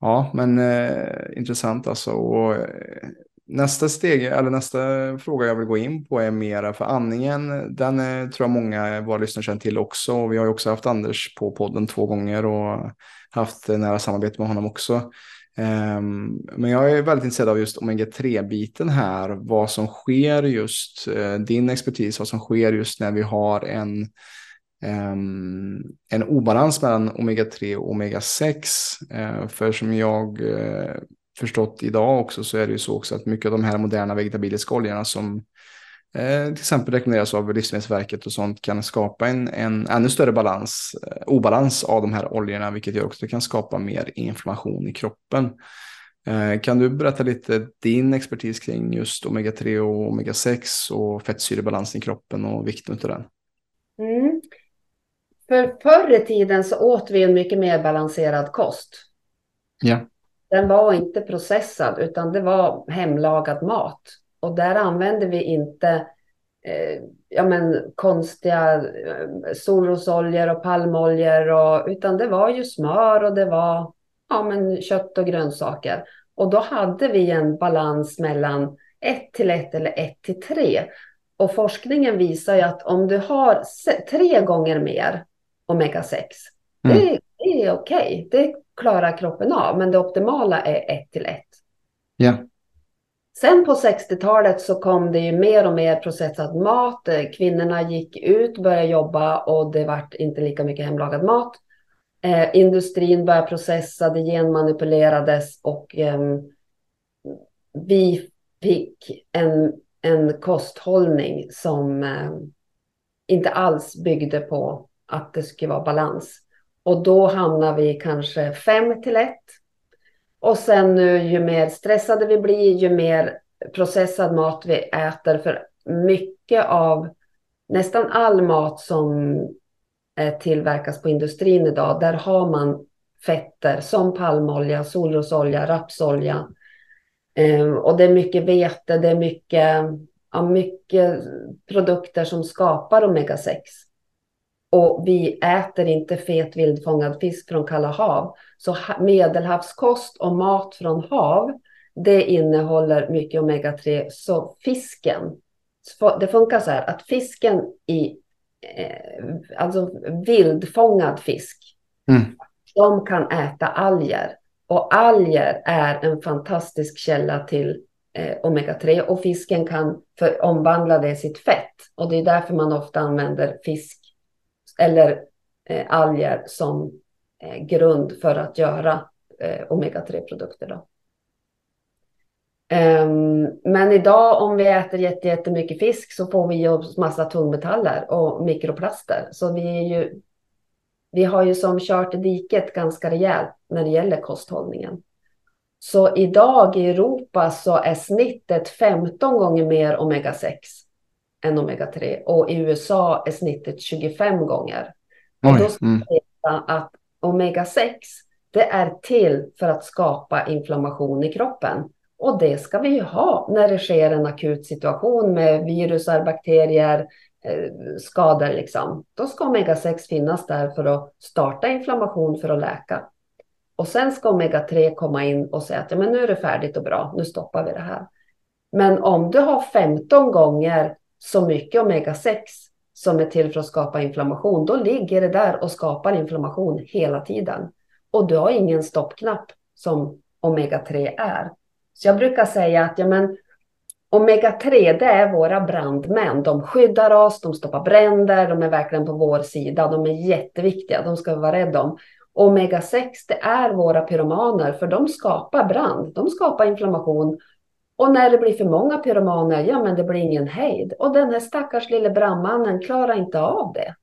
S2: Ja, men eh, intressant alltså. Och, eh, nästa steg, eller nästa fråga jag vill gå in på är mera för andningen. Den eh, tror jag många våra lyssnare känner till också. Vi har ju också haft Anders på podden två gånger och haft nära samarbete med honom också. Ehm, men jag är väldigt intresserad av just omega-3-biten här. Vad som sker just, eh, din expertis, vad som sker just när vi har en ehm, en obalans mellan omega-3 och omega-6. Eh, för som jag eh, förstått idag också så är det ju så också att mycket av de här moderna vegetabiliska oljorna som eh, till exempel rekommenderas av Livsmedelsverket och sånt kan skapa en, en ännu större balans, obalans av de här oljorna, vilket gör också att det kan skapa mer inflammation i kroppen. Kan du berätta lite din expertis kring just omega-3 och omega-6 och fettsyrebalansen i kroppen och vikten av den?
S1: Mm. För förr i tiden så åt vi en mycket mer balanserad kost.
S2: Ja.
S1: Den var inte processad utan det var hemlagad mat. Och där använde vi inte eh, ja, men, konstiga eh, solrosoljor och palmoljor. Och, utan det var ju smör och det var ja, men, kött och grönsaker. Och då hade vi en balans mellan 1 till 1 eller 1 till 3. Och forskningen visar ju att om du har tre gånger mer omega-6. Mm. Det, det, är okej, okay. det klarar kroppen av, men det optimala är 1 till 1.
S2: Yeah.
S1: Sen på 60-talet så kom det ju mer och mer processad mat. Kvinnorna gick ut, började jobba och det vart inte lika mycket hemlagad mat. Eh, industrin började processa, det genmanipulerades och eh, vi fick en, en kosthållning som eh, inte alls byggde på att det skulle vara balans. Och då hamnar vi kanske fem till ett. Och sen nu ju mer stressade vi blir, ju mer processad mat vi äter. För mycket av nästan all mat som eh, tillverkas på industrin idag, där har man fetter som palmolja, solrosolja, rapsolja. Ehm, och det är mycket vete, det är mycket, ja, mycket produkter som skapar omega-6. Och vi äter inte fet vildfångad fisk från kalla hav. Så medelhavskost och mat från hav, det innehåller mycket omega-3. Så fisken, det funkar så här att fisken i, eh, alltså vildfångad fisk, mm. de kan äta alger. Och alger är en fantastisk källa till eh, omega-3 och fisken kan för, omvandla det i sitt fett. Och det är därför man ofta använder fisk eller eh, alger som grund för att göra eh, omega-3-produkter. Då. Um, men idag om vi äter jättemycket fisk så får vi ju massa tungmetaller och mikroplaster. Så vi, ju, vi har ju som kört i diket ganska rejält när det gäller kosthållningen. Så idag i Europa så är snittet 15 gånger mer omega-6 än omega-3 och i USA är snittet 25 gånger. Och då ska mm. att omega-6 det är till för att skapa inflammation i kroppen. Och det ska vi ju ha när det sker en akut situation med virusar, bakterier, eh, skador. Liksom. Då ska omega-6 finnas där för att starta inflammation för att läka. Och sen ska omega-3 komma in och säga att ja, men nu är det färdigt och bra, nu stoppar vi det här. Men om du har 15 gånger så mycket omega-6 som är till för att skapa inflammation, då ligger det där och skapar inflammation hela tiden. Och du har ingen stoppknapp som omega-3 är. Så jag brukar säga att ja, men, omega-3 det är våra brandmän. De skyddar oss, de stoppar bränder, de är verkligen på vår sida. De är jätteviktiga, de ska vi vara rädda om. Omega-6 det är våra pyromaner för de skapar brand, de skapar inflammation och när det blir för många pyromaner, ja men det blir ingen hejd. Och den här stackars lille brandmannen klarar inte av det.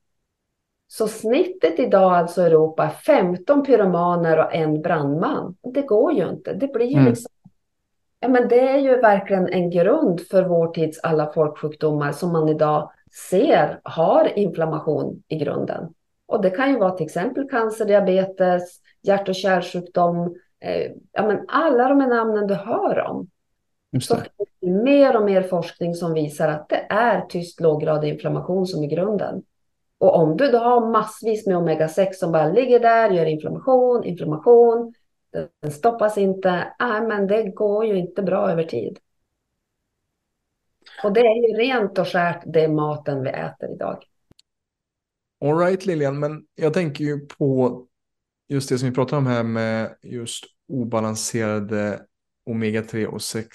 S1: Så snittet idag alltså i Europa är 15 pyromaner och en brandman. Det går ju inte. Det blir ju mm. liksom... Ja, men det är ju verkligen en grund för vår tids alla folksjukdomar som man idag ser har inflammation i grunden. Och det kan ju vara till exempel cancer, diabetes, hjärt och kärlsjukdom, eh, ja, men alla de här namnen du hör om. Så finns det mer och mer forskning som visar att det är tyst låggradig inflammation som är grunden. Och om du då har massvis med omega-6 som bara ligger där, gör inflammation, inflammation, den stoppas inte, nej men det går ju inte bra över tid. Och det är ju rent och skärt det maten vi äter idag.
S2: All right Lilian, men jag tänker ju på just det som vi pratar om här med just obalanserade omega-3 och 6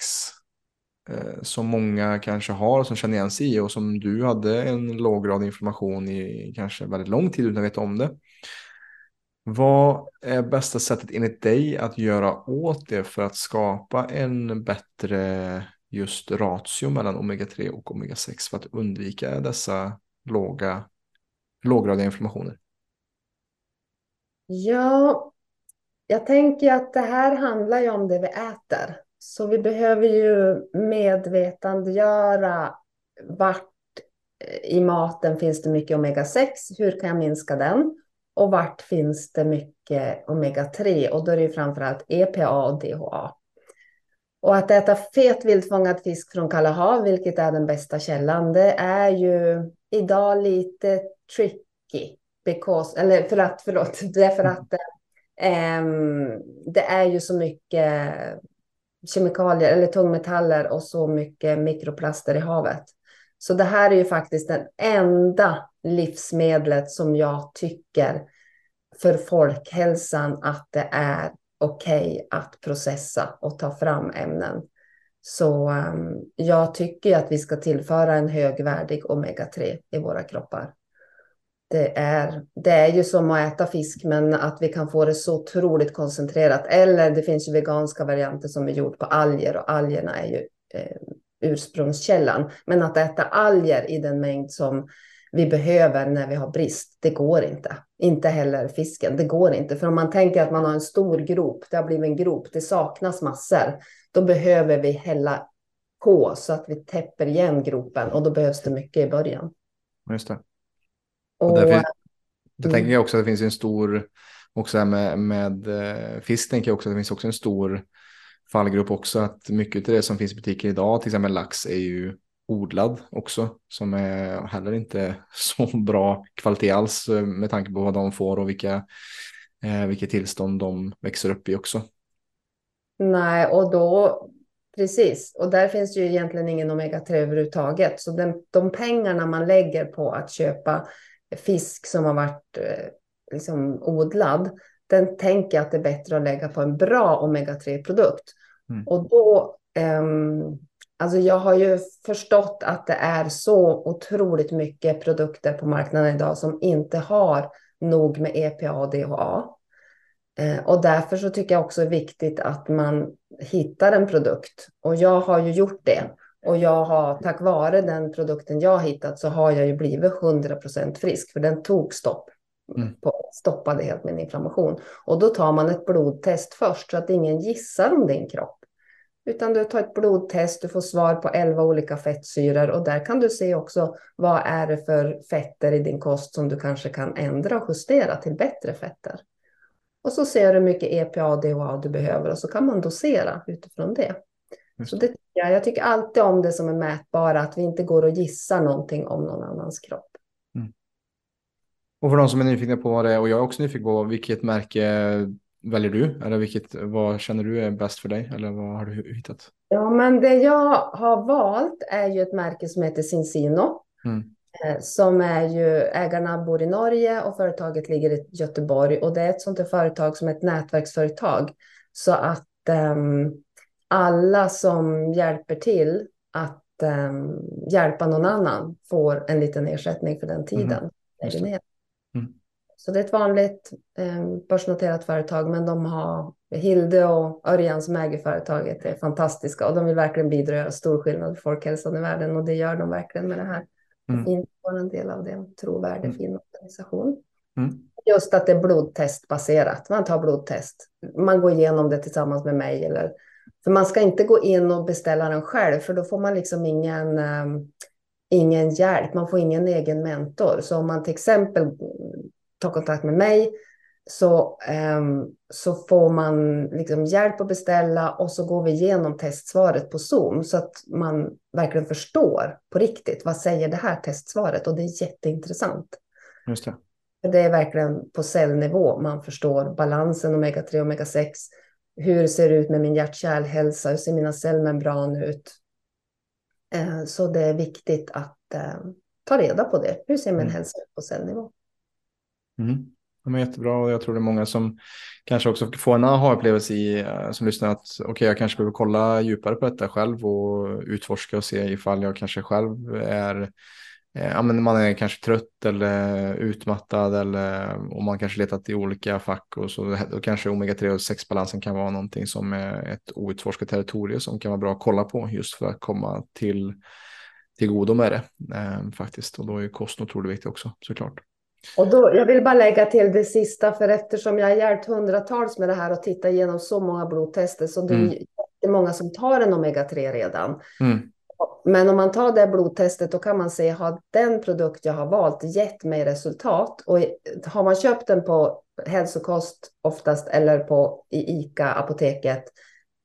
S2: eh, som många kanske har som känner igen sig i och som du hade en låggrad inflammation i kanske väldigt lång tid utan att veta om det. Vad är bästa sättet enligt dig att göra åt det för att skapa en bättre just ratio mellan omega-3 och omega-6 för att undvika dessa låga, låggradiga inflammationer?
S1: Ja, jag tänker att det här handlar ju om det vi äter. Så vi behöver ju medvetandegöra vart i maten finns det mycket omega-6, hur kan jag minska den? Och vart finns det mycket omega-3? Och då är det ju framförallt EPA och DHA. Och att äta fet vildfångad fisk från Kalla hav, vilket är den bästa källan, det är ju idag lite tricky. Because, eller för att, förlåt, det är för att Ehm, det är ju så mycket kemikalier eller tungmetaller och så mycket mikroplaster i havet. Så det här är ju faktiskt den enda livsmedlet som jag tycker för folkhälsan att det är okej okay att processa och ta fram ämnen. Så um, jag tycker att vi ska tillföra en högvärdig omega-3 i våra kroppar. Det är, det är ju som att äta fisk, men att vi kan få det så otroligt koncentrerat. Eller det finns ju veganska varianter som är gjord på alger och algerna är ju eh, ursprungskällan. Men att äta alger i den mängd som vi behöver när vi har brist, det går inte. Inte heller fisken, det går inte. För om man tänker att man har en stor grop, det har blivit en grop, det saknas massor, då behöver vi hälla på så att vi täpper igen gropen och då behövs det mycket i början.
S2: Just det. Och, och därför, det mm. tänker jag också att det finns en stor, också med, med eh, fisk tänker jag också att det finns också en stor fallgrupp också att mycket av det som finns i butiker idag, till exempel lax, är ju odlad också som är heller inte *laughs* så bra kvalitet alls eh, med tanke på vad de får och vilka, eh, vilket tillstånd de växer upp i också.
S1: Nej, och då precis. Och där finns ju egentligen ingen omega-3 överhuvudtaget. Så den, de pengarna man lägger på att köpa fisk som har varit eh, liksom, odlad, den tänker jag att det är bättre att lägga på en bra omega-3-produkt. Mm. Och då um, Alltså jag har ju förstått att det är så otroligt mycket produkter på marknaden idag som inte har nog med EPA och DHA. Eh, och därför så tycker jag också det är viktigt att man hittar en produkt. Och jag har ju gjort det. Och jag har, tack vare den produkten jag har hittat så har jag ju blivit 100% frisk. För den tog stopp. Mm. På, stoppade helt min inflammation. Och då tar man ett blodtest först så att ingen gissar om din kropp. Utan du tar ett blodtest, du får svar på 11 olika fettsyror och där kan du se också vad är det för fetter i din kost som du kanske kan ändra och justera till bättre fetter. Och så ser du hur mycket EPA och DHA du behöver och så kan man dosera utifrån det. Så det, ja, jag tycker alltid om det som är mätbara, att vi inte går och gissar någonting om någon annans kropp. Mm.
S2: Och för de som är nyfikna på vad det är, och jag är också nyfiken på vilket märke väljer du? Eller vilket, vad känner du är bäst för dig? Eller vad har du hittat?
S1: Ja, men det jag har valt är ju ett märke som heter Cincino. Mm. Eh, som är ju, ägarna bor i Norge och företaget ligger i Göteborg. Och det är ett sånt företag som är ett nätverksföretag. Så att um, alla som hjälper till att um, hjälpa någon annan får en liten ersättning för den tiden. Mm. Så det är ett vanligt eh, börsnoterat företag, men de har Hilde och Örjan som äger företaget är fantastiska och de vill verkligen bidra och göra stor skillnad för folkhälsan i världen och det gör de verkligen med det här. Mm. Det en del av det, trovärdig, mm. fin organisation. Mm. Just att det är blodtestbaserat. Man tar blodtest. Man går igenom det tillsammans med mig eller För man ska inte gå in och beställa den själv, för då får man liksom ingen, um, ingen hjälp. Man får ingen egen mentor. Så om man till exempel tar kontakt med mig så, um, så får man liksom hjälp att beställa och så går vi igenom testsvaret på Zoom så att man verkligen förstår på riktigt vad säger det här testsvaret och det är jätteintressant.
S2: Just det.
S1: Det är verkligen på cellnivå man förstår balansen omega-3 och omega-6. Hur ser det ut med min hjärt-kärlhälsa? Hur ser mina cellmembran ut? Uh, så det är viktigt att uh, ta reda på det. Hur ser min mm. hälsa ut på cellnivå?
S2: Mm. De är jättebra och jag tror det är många som kanske också får en aha-upplevelse i eh, som lyssnar att okej, okay, jag kanske behöver kolla djupare på detta själv och utforska och se ifall jag kanske själv är eh, Ja, men man är kanske trött eller utmattad eller om man kanske letat i olika fack och så då kanske omega-3 och 6-balansen kan vara någonting som är ett outforskat territorium som kan vara bra att kolla på just för att komma till, till godo med det eh, faktiskt. Och då är kosten otroligt viktig också såklart.
S1: Och då, jag vill bara lägga till det sista, för eftersom jag har hjälpt hundratals med det här och tittat igenom så många blodtester, så det är mm. många som tar en omega-3 redan. Mm. Men om man tar det blodtestet, då kan man se, har den produkt jag har valt gett mig resultat? Och har man köpt den på hälsokost oftast, eller på i ICA-apoteket,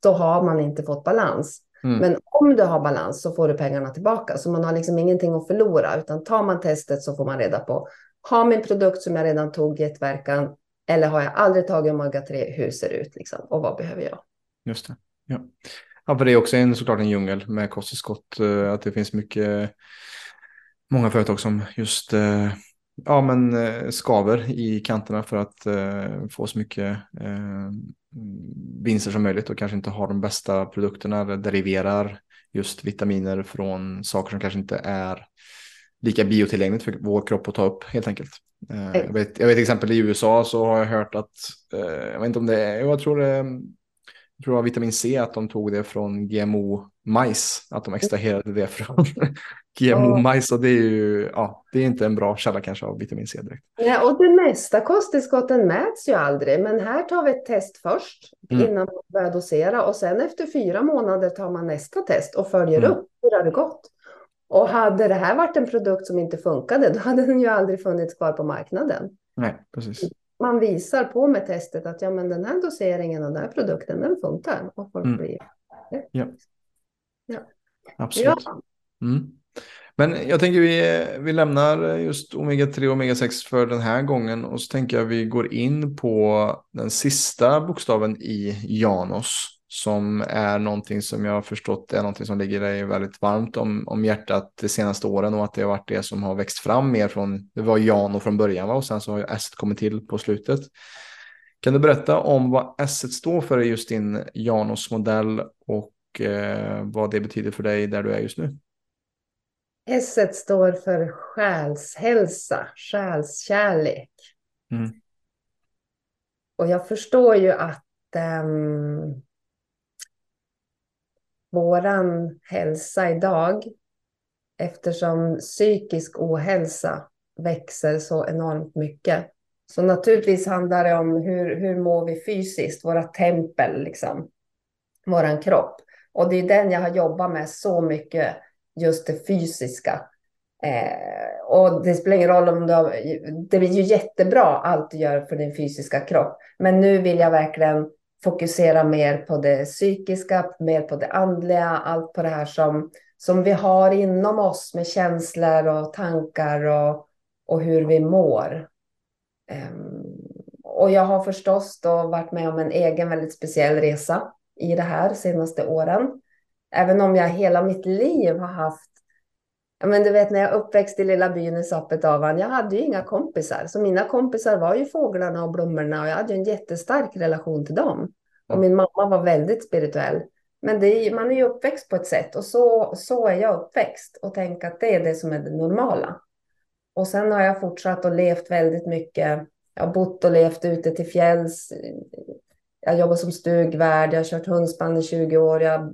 S1: då har man inte fått balans. Mm. Men om du har balans så får du pengarna tillbaka. Så man har liksom ingenting att förlora, utan tar man testet så får man reda på har min produkt som jag redan tog gett verkan eller har jag aldrig tagit omega-3, hur ser det ut liksom, och vad behöver jag?
S2: Just det. Ja. Ja, för det är också en, såklart en djungel med kosttillskott, eh, att det finns mycket, många företag som just eh, ja, men, eh, skaver i kanterna för att få så mycket vinster som möjligt och kanske inte har de bästa produkterna eller deriverar just vitaminer från saker som kanske inte är lika biotillgängligt för vår kropp att ta upp helt enkelt. Jag vet, jag vet exempel i USA så har jag hört att, jag vet inte om det är, jag tror det, jag tror det var vitamin C att de tog det från GMO-majs, att de extraherade det från *laughs* GMO-majs och det är ju, ja, det är inte en bra källa kanske av vitamin C direkt.
S1: Ja, och det mesta kosttillskotten mäts ju aldrig, men här tar vi ett test först mm. innan man börjar dosera och sen efter fyra månader tar man nästa test och följer mm. upp hur har det gått. Och hade det här varit en produkt som inte funkade, då hade den ju aldrig funnits kvar på marknaden.
S2: Nej, precis.
S1: Man visar på med testet att ja, men den här doseringen och den här produkten, den funkar. Och folk mm. blir...
S2: Ja. ja. Absolut. Ja. Mm. Men jag tänker vi, vi lämnar just omega-3 och omega-6 för den här gången och så tänker jag vi går in på den sista bokstaven i Janos som är någonting som jag har förstått är någonting som ligger dig väldigt varmt om, om hjärtat de senaste åren och att det har varit det som har växt fram mer från, det var Jano från början va? och sen så har ju S kommit till på slutet. Kan du berätta om vad S står för i just din Janos modell och eh, vad det betyder för dig där du är just nu?
S1: S står för själshälsa, själskärlek. Mm. Och jag förstår ju att um, våran hälsa idag, eftersom psykisk ohälsa växer så enormt mycket. Så naturligtvis handlar det om hur, hur mår vi fysiskt, våra tempel, liksom, våran kropp. Och det är den jag har jobbat med så mycket, just det fysiska. Eh, och det spelar ingen roll om du har, det är ju jättebra allt du gör för din fysiska kropp. Men nu vill jag verkligen fokusera mer på det psykiska, mer på det andliga, allt på det här som, som vi har inom oss med känslor och tankar och, och hur vi mår. Um, och jag har förstås då varit med om en egen väldigt speciell resa i det här senaste åren. Även om jag hela mitt liv har haft men du vet när jag uppväxt i lilla byn i Sapetavan, jag hade ju inga kompisar. Så mina kompisar var ju fåglarna och blommorna och jag hade ju en jättestark relation till dem. Och min mamma var väldigt spirituell. Men är, man är ju uppväxt på ett sätt och så, så är jag uppväxt och tänker att det är det som är det normala. Och sen har jag fortsatt och levt väldigt mycket. Jag har bott och levt ute till fjälls. Jag jobbar som stugvärd, jag har kört hundspann i 20 år. Jag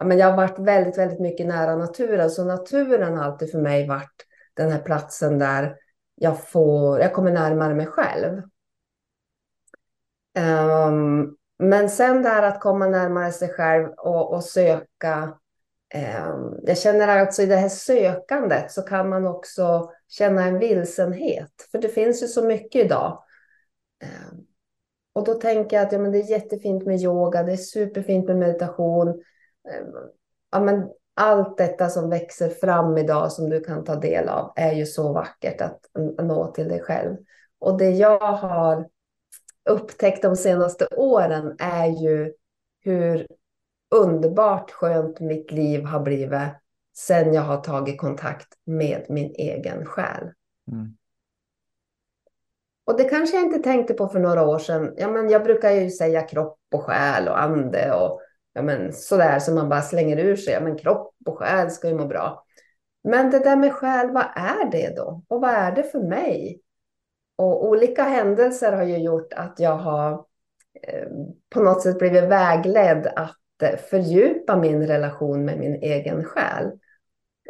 S1: ja, men jag har varit väldigt, väldigt mycket nära naturen. Så naturen har alltid för mig varit den här platsen där jag, får, jag kommer närmare mig själv. Um, Men sen det här att komma närmare sig själv och, och söka. Um, jag känner alltså i det här sökandet så kan man också känna en vilsenhet. För det finns ju så mycket idag. Um, och då tänker jag att ja, men det är jättefint med yoga, det är superfint med meditation. Ja, men allt detta som växer fram idag som du kan ta del av är ju så vackert att nå till dig själv. Och det jag har upptäckt de senaste åren är ju hur underbart skönt mitt liv har blivit sen jag har tagit kontakt med min egen själ. Mm. Och det kanske jag inte tänkte på för några år sedan. Ja, men jag brukar ju säga kropp och själ och ande och ja, men sådär som man bara slänger ur sig. Ja, men kropp och själ ska ju må bra. Men det där med själ, vad är det då? Och vad är det för mig? Och olika händelser har ju gjort att jag har eh, på något sätt blivit vägledd att eh, fördjupa min relation med min egen själ.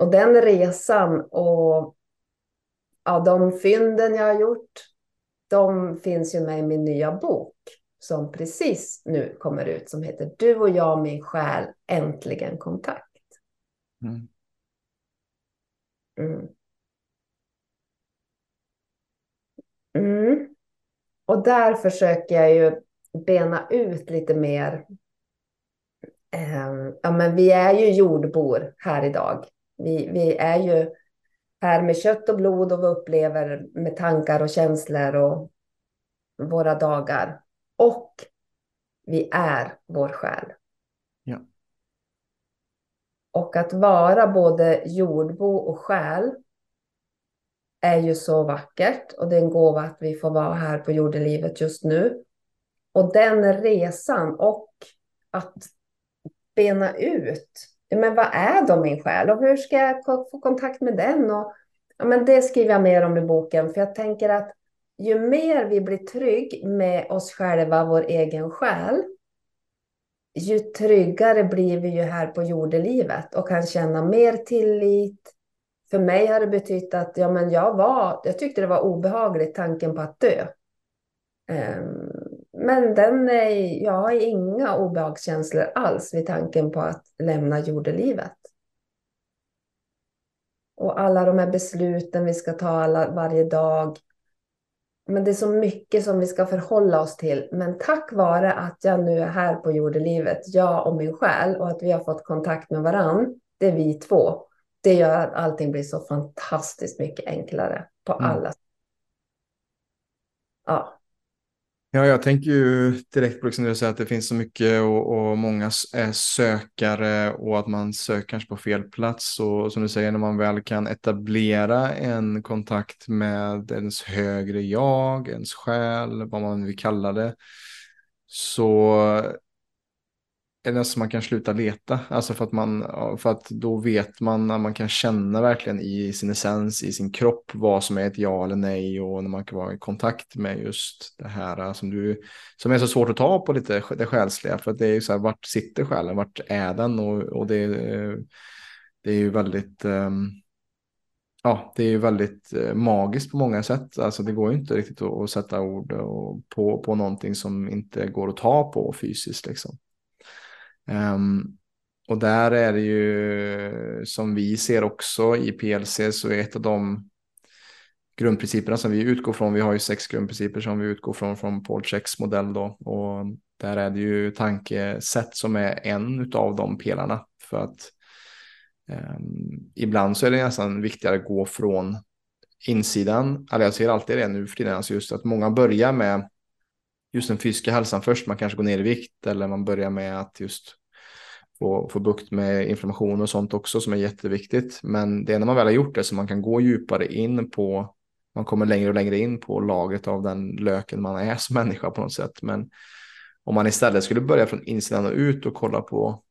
S1: Och den resan och ja, de fynden jag har gjort, de finns ju med i min nya bok som precis nu kommer ut som heter Du och jag, min själ, äntligen kontakt. Mm. Mm. Mm. Och där försöker jag ju bena ut lite mer. Eh, ja, men vi är ju jordbor här idag. Vi, vi är ju här med kött och blod och vi upplever med tankar och känslor och våra dagar. Och vi är vår själ.
S2: Ja.
S1: Och att vara både jordbo och själ är ju så vackert och det är en gåva att vi får vara här på jordelivet just nu. Och den resan och att bena ut, men vad är då min själ och hur ska jag få kontakt med den? Och, ja, men det skriver jag mer om i boken, för jag tänker att ju mer vi blir trygg med oss själva, vår egen själ, ju tryggare blir vi ju här på jordelivet och kan känna mer tillit, för mig har det betytt att ja, men jag, var, jag tyckte det var obehagligt tanken på att dö. Um, men den är, jag har inga obehagskänslor alls vid tanken på att lämna jordelivet. Och alla de här besluten vi ska ta alla, varje dag. Men det är så mycket som vi ska förhålla oss till. Men tack vare att jag nu är här på jordelivet, jag och min själ, och att vi har fått kontakt med varann, det är vi två, det gör att allting blir så fantastiskt mycket enklare på mm. alla Ja.
S2: Ja, jag tänker ju direkt på liksom du säger att det finns så mycket och, och, många är eh, sökare och att man söker kanske på fel plats. Och som du säger, när man väl kan etablera en kontakt med ens högre jag, ens själ, vad man vill kalla det, så är det alltså man kan sluta leta. Alltså för att, man, för att då vet man när man kan känna verkligen i sin essens, i sin kropp, vad som är ett ja eller nej och när man kan vara i kontakt med just det här som, du, som är så svårt att ta på lite det själsliga. För att det är ju så här, vart sitter själen, vart är den? Och, och det, det är ju väldigt, um, ja, det är ju väldigt eh, magiskt på många sätt. Alltså det går ju inte riktigt att, att sätta ord och, på, på någonting som inte går att ta på fysiskt liksom. Um, och där är det ju som vi ser också i PLC så är ett av de grundprinciperna som vi utgår från. Vi har ju sex grundprinciper som vi utgår från från Paul Checks modell då och där är det ju tankesätt som är en av de pelarna för att um, ibland så är det nästan viktigare att gå från insidan. Eller jag ser alltid det nu för tiden, alltså just att många börjar med just den fysiska hälsan först. Man kanske går ner i vikt eller man börjar med att just få, få bukt med inflammation och sånt också som är jätteviktigt. Men det är när man väl har gjort det som man kan gå djupare in på, man kommer längre och längre in på lagret av den löken man är som människa på något sätt. Men om man istället skulle börja från insidan och ut och kolla på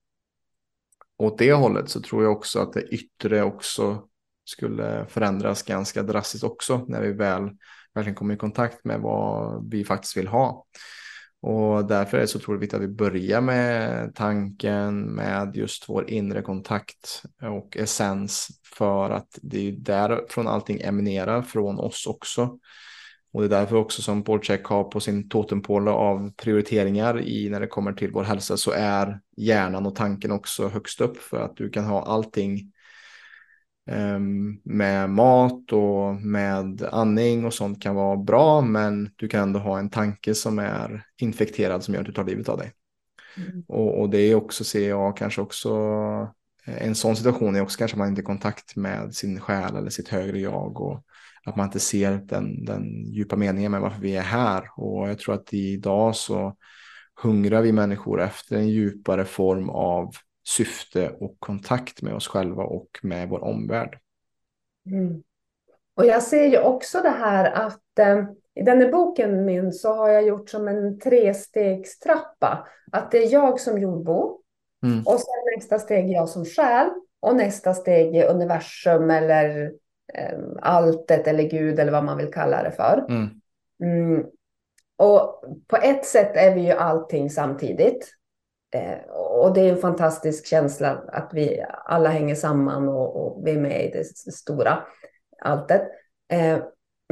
S2: åt det hållet så tror jag också att det yttre också skulle förändras ganska drastiskt också när vi väl verkligen kommer i kontakt med vad vi faktiskt vill ha. Och därför är det så otroligt viktigt att vi börjar med tanken med just vår inre kontakt och essens för att det är därifrån allting eminerar från oss också. Och det är därför också som Paul har på sin totempåle av prioriteringar i när det kommer till vår hälsa så är hjärnan och tanken också högst upp för att du kan ha allting med mat och med andning och sånt kan vara bra men du kan ändå ha en tanke som är infekterad som gör att du tar livet av dig. Mm. Och, och, det är också, ser jag kanske också, en sån situation är också kanske man inte i kontakt med sin själ eller sitt högre jag och att man inte ser den, den djupa meningen med varför vi är här. Och jag tror att idag så hungrar vi människor efter en djupare form av syfte och kontakt med oss själva och med vår omvärld.
S1: Mm. Och jag ser ju också det här att eh, i den här boken min så har jag gjort som en trestegstrappa. Att det är jag som jordbo mm. och sen nästa steg jag som själ och nästa steg är universum eller eh, alltet eller Gud eller vad man vill kalla det för. Mm. Mm. Och på ett sätt är vi ju allting samtidigt. Eh, och det är en fantastisk känsla att vi alla hänger samman och, och vi är med i det stora alltet. Eh,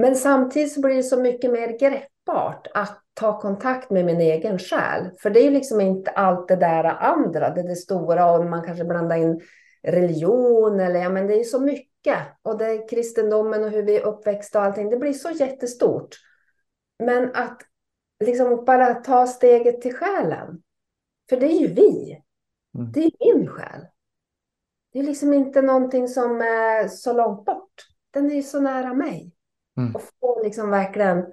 S1: men samtidigt så blir det så mycket mer greppbart att ta kontakt med min egen själ. För det är ju liksom inte allt det där andra, det, är det stora och man kanske blandar in religion eller ja, men det är så mycket. Och det är kristendomen och hur vi är uppväxta och allting. Det blir så jättestort. Men att liksom bara ta steget till själen. För det är ju vi. Mm. Det är min själ. Det är liksom inte någonting som är så långt bort. Den är ju så nära mig. Mm. Och få liksom verkligen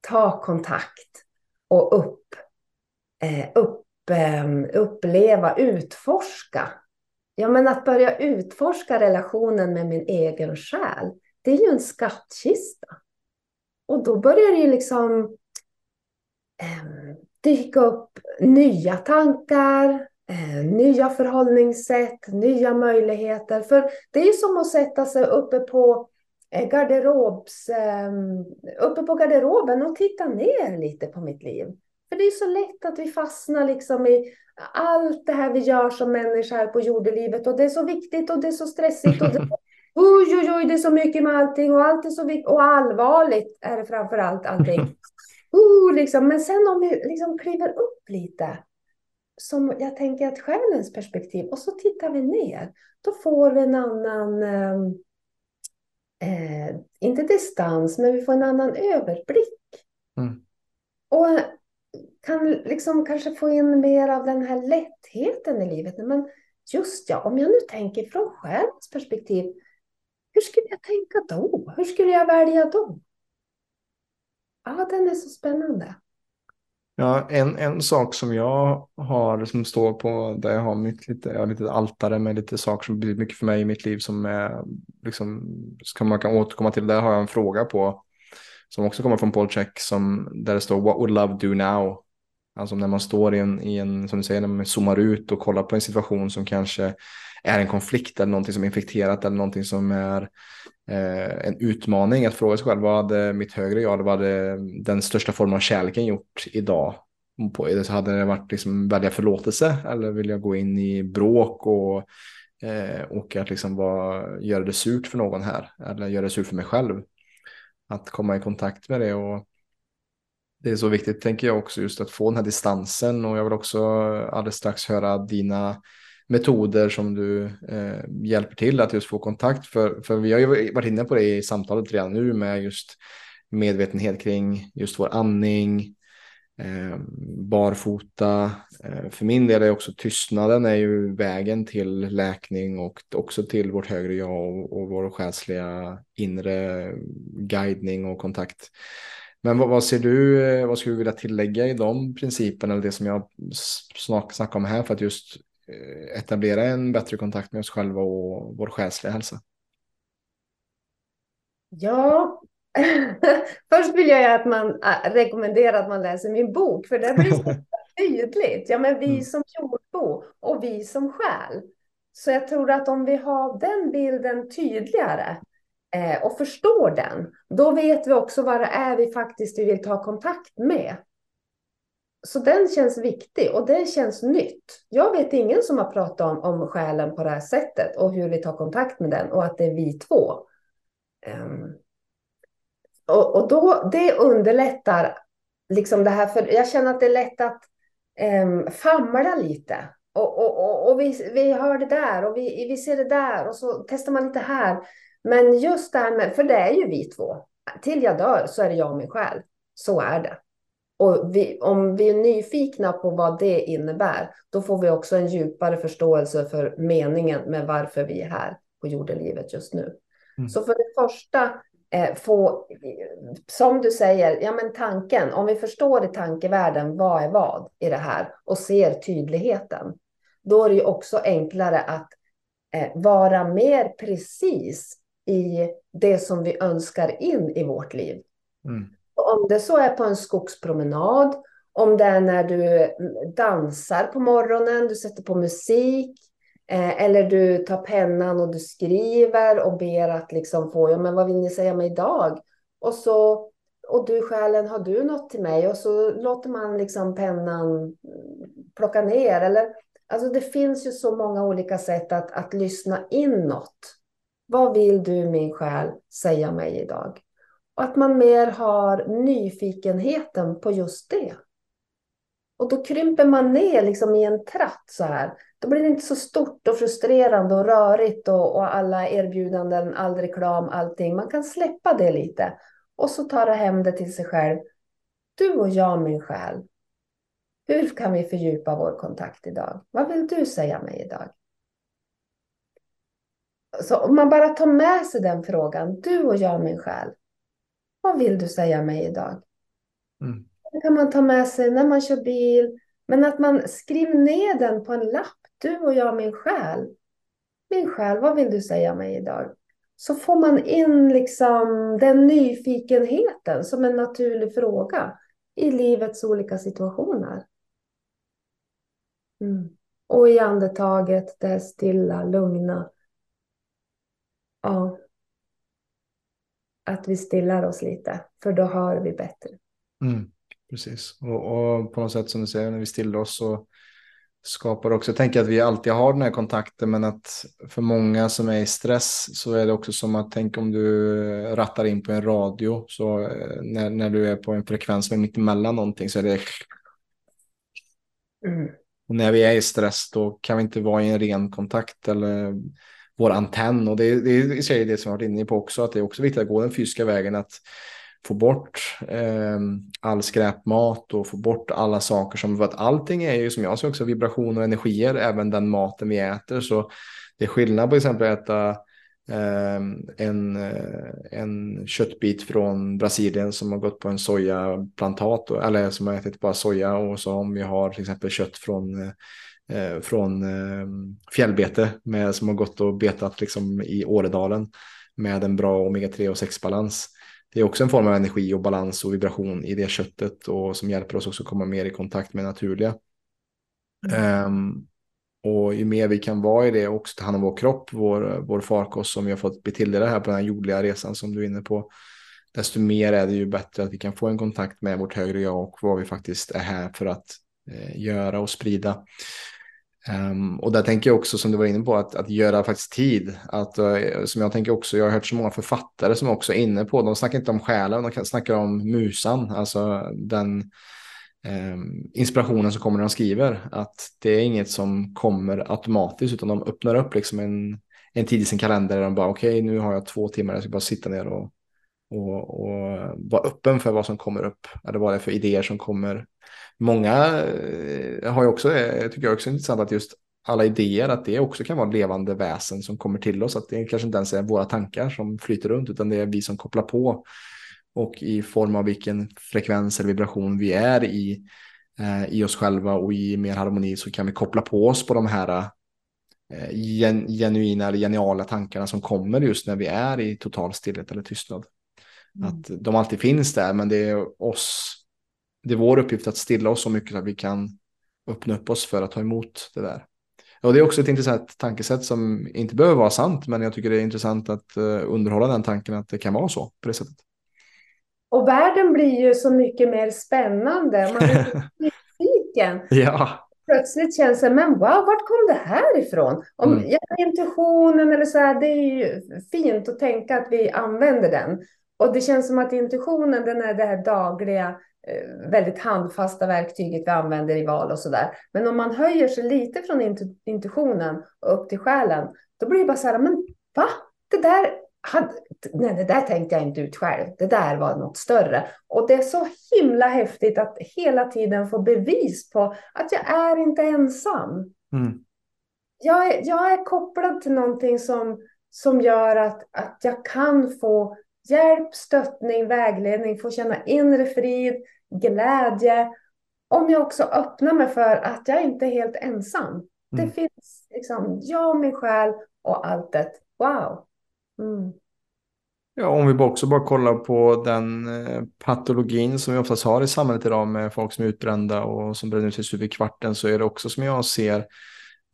S1: ta kontakt och upp, eh, upp, eh, uppleva, utforska Ja, men att börja utforska relationen med min egen själ, det är ju en skattkista. Och då börjar det ju liksom eh, dyka upp nya tankar, eh, nya förhållningssätt, nya möjligheter. För det är ju som att sätta sig uppe på eh, garderobs, eh, uppe på garderoben och titta ner lite på mitt liv. För det är så lätt att vi fastnar liksom i allt det här vi gör som människor här på jordelivet och det är så viktigt och det är så stressigt och det, *laughs* oj, oj, oj, det är så mycket med allting och allt är så viktigt och allvarligt är det framför allt allting. *laughs* Uh, liksom. Men sen om vi liksom kliver upp lite, som jag tänker att själens perspektiv, och så tittar vi ner, då får vi en annan, ehm, eh, inte distans, men vi får en annan överblick. Mm. Och kan liksom kanske få in mer av den här lättheten i livet. Men just ja, om jag nu tänker från själens perspektiv, hur skulle jag tänka då? Hur skulle jag välja då? Ja, den är så spännande.
S2: Ja, en, en sak som jag har som står på där jag har mitt lite, jag har lite altare med lite saker som betyder mycket för mig i mitt liv som är liksom, som man kan återkomma till. Där har jag en fråga på som också kommer från Paul Check som där det står What would love do now? Alltså när man står i en, i en, som du säger, när man zoomar ut och kollar på en situation som kanske är en konflikt eller någonting som är infekterat eller någonting som är eh, en utmaning att fråga sig själv vad hade mitt högre jag, vad hade den största formen av kärleken gjort idag? På, så hade det varit liksom välja förlåtelse eller vill jag gå in i bråk och, eh, och att liksom vara, göra det surt för någon här eller göra det surt för mig själv? Att komma i kontakt med det och det är så viktigt tänker jag också just att få den här distansen och jag vill också alldeles strax höra dina metoder som du eh, hjälper till att just få kontakt för, för vi har ju varit inne på det i samtalet redan nu med just medvetenhet kring just vår andning, eh, barfota. Eh, för min del är också tystnaden är ju vägen till läkning och också till vårt högre jag och, och vår själsliga inre guidning och kontakt. Men vad, vad, ser du, eh, vad skulle du vilja tillägga i de principerna eller det som jag snackar om här för att just eh, etablera en bättre kontakt med oss själva och vår själsliga hälsa?
S1: Ja, *laughs* först vill jag att man äh, rekommenderar att man läser min bok, för det blir så *laughs* tydligt. Ja, men vi mm. som jordbo och vi som själ. Så jag tror att om vi har den bilden tydligare eh, och förstår den, då vet vi också vad det är vi faktiskt vill ta kontakt med. Så den känns viktig och den känns nytt. Jag vet ingen som har pratat om, om själen på det här sättet och hur vi tar kontakt med den och att det är vi två. Um, och, och då, det underlättar liksom det här, för jag känner att det är lätt att um, famla lite. Och, och, och, och, vi, vi hör det där och vi, vi ser det där och så testar man lite här. Men just det här med, för det är ju vi två. Till jag dör så är det jag och min själ. Så är det. Och vi, om vi är nyfikna på vad det innebär, då får vi också en djupare förståelse för meningen med varför vi är här på jordelivet just nu. Mm. Så för det första, eh, få, som du säger, ja men tanken, om vi förstår i tankevärlden vad är vad i det här och ser tydligheten, då är det ju också enklare att eh, vara mer precis i det som vi önskar in i vårt liv. Mm. Om det så är på en skogspromenad, om det är när du dansar på morgonen, du sätter på musik, eh, eller du tar pennan och du skriver och ber att liksom få, ja men vad vill ni säga mig idag? Och så, och du själen, har du något till mig? Och så låter man liksom pennan plocka ner. Eller, alltså det finns ju så många olika sätt att, att lyssna inåt. Vad vill du min själ säga mig idag? Och att man mer har nyfikenheten på just det. Och då krymper man ner liksom i en tratt så här. Då blir det inte så stort och frustrerande och rörigt och, och alla erbjudanden, all reklam, allting. Man kan släppa det lite och så tar det hem det till sig själv. Du och jag, min själ. Hur kan vi fördjupa vår kontakt idag? Vad vill du säga mig idag? Så om man bara tar med sig den frågan, du och jag, min själ. Vad vill du säga mig idag? Mm. Det kan man ta med sig när man kör bil. Men att man skriver ner den på en lapp. Du och jag, min själ. Min själ, vad vill du säga mig idag? Så får man in liksom den nyfikenheten som en naturlig fråga i livets olika situationer. Mm. Och i andetaget, det stilla, lugna. Ja, att vi stillar oss lite, för då hör vi bättre.
S2: Mm, precis, och, och, på något sätt som du säger, när vi stillar oss så skapar det också, jag tänker att vi alltid har den här kontakten, men att för många som är i stress så är det också som att tänk om du rattar in på en radio, så eh, när, när du är på en frekvens som är mitt emellan någonting så är det mm. Och när vi är i stress då kan vi inte vara i en ren kontakt eller vår antenn. Och det, det är i sig det som jag varit inne på också, att det är också viktigt att gå den fysiska vägen, att få bort eh, all skräpmat och få bort alla saker som, för att allting är ju som jag ser också vibrationer och energier, även den maten vi äter. Så det är skillnad på exempel att äta ehm, eh, en, en köttbit från Brasilien som har gått på en sojaplantat, eller som har ätit bara soja och så om vi har till exempel kött från eh, eh, från eh, fjällbete med, som har gått och betat liksom, i Åredalen med en bra omega-3 och 6-balans. Det är också en form av energi och balans och vibration i det köttet och som hjälper oss också komma mer i kontakt med naturliga. Mm. Um, och ju mer vi kan vara i det och ta hand om vår kropp, vår, vår farkost som vi har fått bli tilldelade här på den här jordliga resan som du är inne på, desto mer är det ju bättre att vi kan få en kontakt med vårt högre jag och vad vi faktiskt är här för att eh, göra och sprida. Um, och där tänker jag också som du var inne på att, att göra faktiskt tid. Att, uh, som jag tänker också, jag har hört så många författare som också är inne på, de snackar inte om själen, de snackar om musan, alltså den um, inspirationen som kommer när de skriver. Att det är inget som kommer automatiskt utan de öppnar upp liksom en, en tid i sin kalender där de bara okej okay, nu har jag två timmar, jag ska bara sitta ner och, och, och vara öppen för vad som kommer upp. Eller vad det är för idéer som kommer Många eh, har ju också, eh, tycker jag också är intressant att just alla idéer, att det också kan vara levande väsen som kommer till oss. Att det kanske inte ens är våra tankar som flyter runt, utan det är vi som kopplar på. Och i form av vilken frekvens eller vibration vi är i, eh, i oss själva och i mer harmoni så kan vi koppla på oss på de här eh, gen, genuina eller geniala tankarna som kommer just när vi är i total stillhet eller tystnad. Mm. Att de alltid finns där, men det är oss det är vår uppgift att stilla oss så mycket så att vi kan öppna upp oss för att ta emot det där. Och det är också ett intressant tankesätt som inte behöver vara sant, men jag tycker det är intressant att uh, underhålla den tanken att det kan vara så på det sättet.
S1: Och världen blir ju så mycket mer spännande. Man blir *laughs* nyfiken.
S2: ja.
S1: Plötsligt känns det, men wow, vart kom det här ifrån? Om mm. ja, intuitionen eller så här, det är ju fint att tänka att vi använder den. Och det känns som att intuitionen, den är det här dagliga, eh, väldigt handfasta verktyget vi använder i val och sådär. Men om man höjer sig lite från intuitionen och upp till själen, då blir det bara så här, men va? Det där, hade, nej, det där tänkte jag inte ut själv. Det där var något större. Och det är så himla häftigt att hela tiden få bevis på att jag är inte ensam. Mm. Jag, är, jag är kopplad till någonting som, som gör att, att jag kan få hjälp, stöttning, vägledning, få känna inre frid, glädje. Om jag också öppnar mig för att jag inte är helt ensam. Mm. Det finns liksom jag, min själ och allt det. Wow. Mm.
S2: Ja, om vi också bara kollar på den eh, patologin som vi oftast har i samhället idag med folk som är utbrända och som bränner ut sig stup i kvarten så är det också som jag ser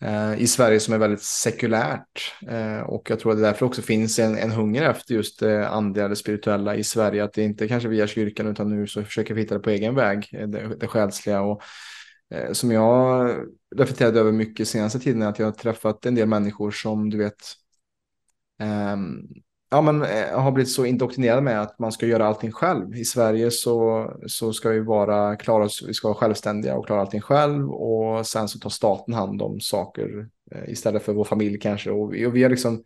S2: Eh, i Sverige som är väldigt sekulärt. Eh, och jag tror att det därför också finns en, en hunger efter just det andliga, det spirituella i Sverige. Att det inte kanske via kyrkan utan nu så försöker vi hitta det på egen väg, det, det själsliga. Och, som jag reflekterade över mycket senaste tiden är att jag har träffat en del människor som du vet um, ja, men, eh, har blivit så indoktrinerad med att man ska göra allting själv. I Sverige så, så ska vi vara klara, vi ska vara självständiga och klara allting själv och sen så tar staten hand om saker eh, istället för vår familj kanske. Och vi, och vi har liksom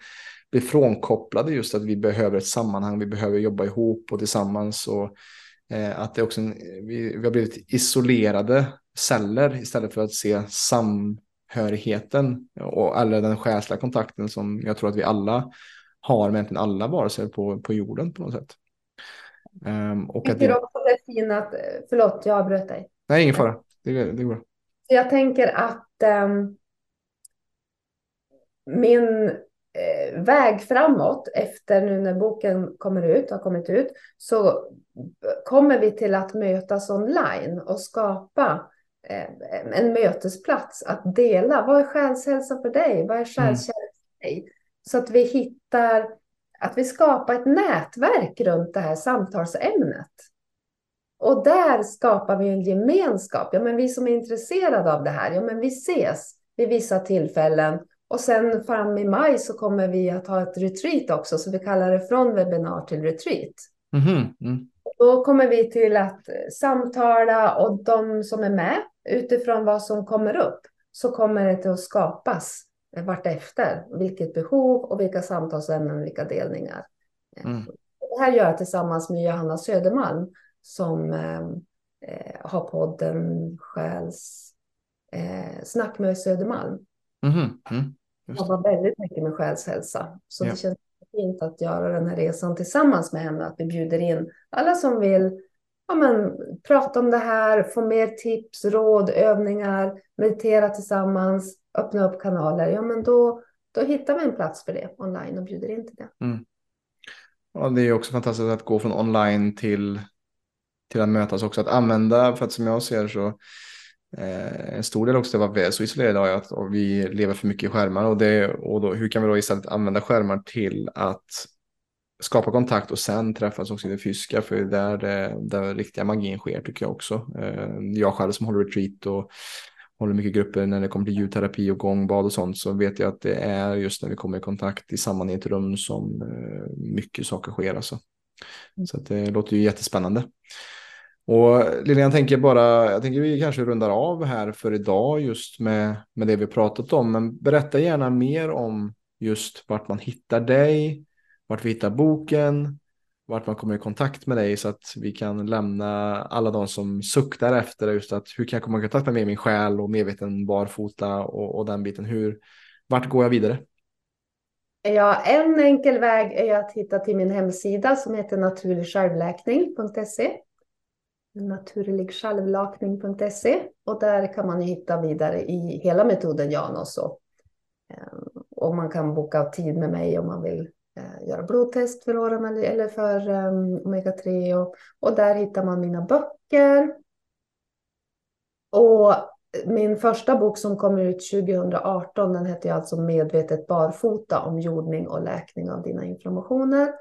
S2: blivit frånkopplade just att vi behöver ett sammanhang, vi behöver jobba ihop och tillsammans. Och, eh, att det också, vi, vi har blivit isolerade celler istället för att se samhörigheten och eller den själsliga kontakten som jag tror att vi alla har med egentligen alla varelser på, på jorden på något sätt.
S1: Um, och tycker också det är fint att, förlåt jag avbröt dig.
S2: Nej, ingen fara. Det, det går bra.
S1: Jag tänker att um, min eh, väg framåt efter nu när boken kommer ut, har kommit ut, så kommer vi till att mötas online och skapa eh, en mötesplats att dela. Vad är själshälsa för dig? Vad är själskänsla för dig? Så att vi hittar, att vi skapar ett nätverk runt det här samtalsämnet. Och där skapar vi en gemenskap. Ja, men vi som är intresserade av det här, ja, men vi ses vid vissa tillfällen. Och sen fram i maj så kommer vi att ha ett retreat också, så vi kallar det från webbinar till retreat. Mm. Mm. Då kommer vi till att samtala och de som är med utifrån vad som kommer upp så kommer det att skapas vartefter. Vilket behov och vilka samtalsämnen, vilka delningar. Mm. Det här gör jag tillsammans med Johanna Södermalm som eh, har podden Själs eh, Snack med Södermalm. Mm. Mm. Jobbar väldigt mycket med själshälsa. Så ja. det känns fint att göra den här resan tillsammans med henne. Att vi bjuder in alla som vill ja, men, prata om det här, få mer tips, råd, övningar, meditera tillsammans öppna upp kanaler, ja men då, då hittar vi en plats för det online och bjuder in till det. Mm.
S2: Och det är också fantastiskt att gå från online till, till att mötas också. Att använda, för att som jag ser så eh, en stor del också det var vi är så isolerade idag att vi lever för mycket i skärmar. Och, det, och då, hur kan vi då istället använda skärmar till att skapa kontakt och sen träffas också i det fysiska. För där, där riktiga magin sker tycker jag också. Eh, jag själv som håller retreat och håller mycket grupper när det kommer till ljudterapi och gångbad och sånt så vet jag att det är just när vi kommer i kontakt i samma i ett rum som eh, mycket saker sker. Alltså. Mm. Så det låter ju jättespännande. Och Lilian tänker bara, jag tänker vi kanske rundar av här för idag just med, med det vi pratat om. Men berätta gärna mer om just vart man hittar dig, vart vi hittar boken, vart man kommer i kontakt med dig så att vi kan lämna alla de som suktar efter just att hur kan jag komma i kontakt med min själ och medveten barfota och, och den biten. Hur, vart går jag vidare?
S1: Ja, en enkel väg är att hitta till min hemsida som heter naturligsjälvläkning.se naturligsjälvläkning.se och där kan man hitta vidare i hela metoden Janos och, och eh, man kan boka tid med mig om man vill Eh, göra blodtest för åren eller, för ehm, um, omega-3 och, och där hittar man mina böcker. Och min första bok som kom ut 2018 den hette alltså Medvetet barfota om jordning och läkning av dina inflammationer.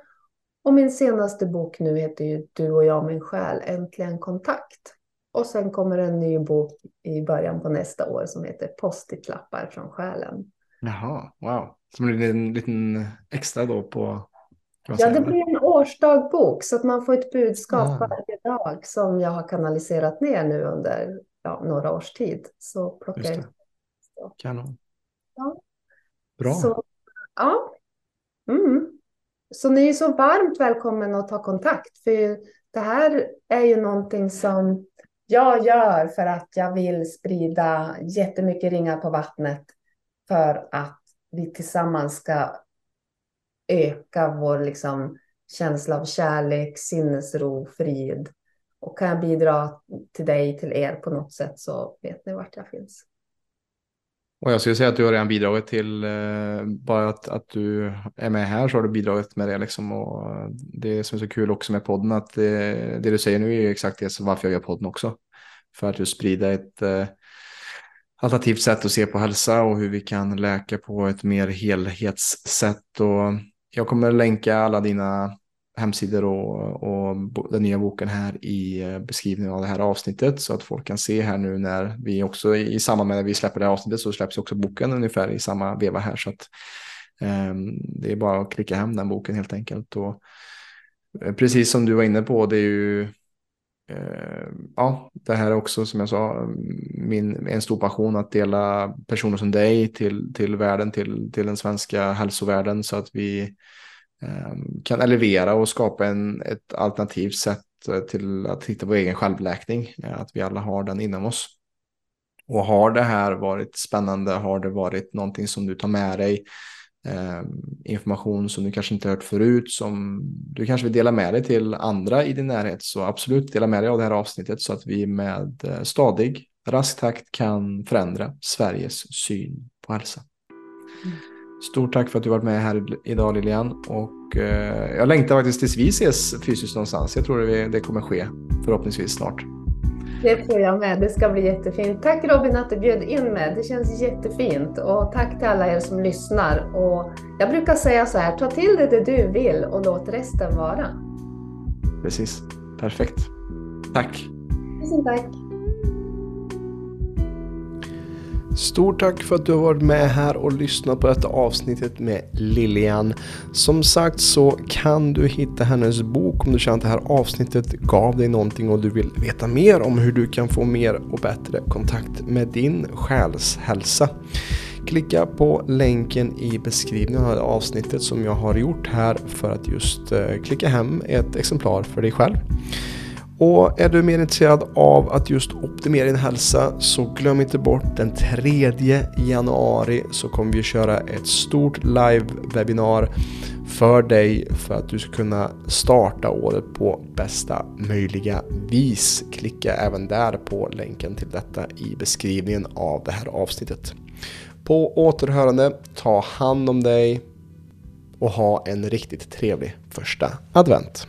S1: Och min senaste bok nu heter ju Du och jag min själ, äntligen kontakt. Och sen kommer en ny bok i början på nästa år som heter Postitlappar från själen.
S2: Jaha, wow. Som en liten, liten extra då på...
S1: Ja, det blir en årsdagbok så att man får ett budskap
S2: Ah.
S1: varje dag som jag har kanaliserat ner nu under ja, några års tid. Så plockar jag.
S2: Kanon.
S1: Ja.
S2: Bra.
S1: Så, ja. Mm. Så ni är så varmt välkommen att ta kontakt. För det här är ju någonting som jag gör för att jag vill sprida jättemycket ringar på vattnet. För att vi tillsammans ska öka vår liksom, känsla av kärlek, sinnesro, frid. Och kan jag bidra till dig, till er på något sätt så vet ni vart jag finns.
S2: Och jag skulle säga att du har redan bidragit till, eh, bara att, att du är med här så har du bidragit med det liksom. Och det som är så kul också med podden att det, det du säger nu är ju exakt det som varför jag gör podden också. För att just sprida ett eh, alternativt sätt att se på hälsa och hur vi kan läka på ett mer helhetssätt. Och jag kommer länka alla dina hemsidor och, och den nya boken här i eh, beskrivningen av det här avsnittet så att folk kan se här nu när vi också i samband med att vi släpper det här avsnittet så släpps också boken ungefär i samma veva här så att um, det är bara att klicka hem den boken helt enkelt och eh, precis som du var inne på det är ju Eh, ja, det här är också som jag sa min, en stor passion att dela personer som dig till, till världen, till, till den svenska hälsovärlden så att vi eh, kan elevera och skapa en, ett alternativt sätt eh, till att hitta vår egen självläkning. Eh, att vi alla har den inom oss. Och har det här varit spännande, har det varit någonting som du tar med dig, eh, information som du kanske inte hört förut, som du kanske vill dela med dig till andra i din närhet, så absolut dela med dig av det här avsnittet så att vi med eh, stadig, rask takt kan förändra Sveriges syn på hälsa. Stort tack för att du varit med här idag Lilian och eh, jag längtar faktiskt tills vi ses fysiskt någonstans. Jag tror det, det kommer ske förhoppningsvis snart.
S1: Det tror jag med. Det ska bli jättefint. Tack Robin att du bjöd in mig. Det känns jättefint. Och tack till alla er som lyssnar. Och jag brukar säga så här, ta till dig det du vill och låt resten vara.
S2: Precis, perfekt. Tack.
S1: Tusen tack.
S3: Stort tack för att du har varit med här och lyssnat på detta avsnittet med Lilian. Som sagt så kan du hitta hennes bok om du känner att det här avsnittet gav dig någonting och du vill veta mer om hur du kan få mer och bättre kontakt med din själshälsa. Klicka på länken i beskrivningen av avsnittet som jag har gjort här för att just eh, klicka hem ett exemplar för dig själv. Och är du mer intresserad av att just optimera din hälsa så glöm inte bort den 3 januari så kommer vi köra ett stort live-webinar för dig för att du ska kunna starta året på bästa möjliga vis. Klicka även där på länken till detta i beskrivningen av det här avsnittet. På återhörande, ta hand om dig och ha en riktigt trevlig första advent.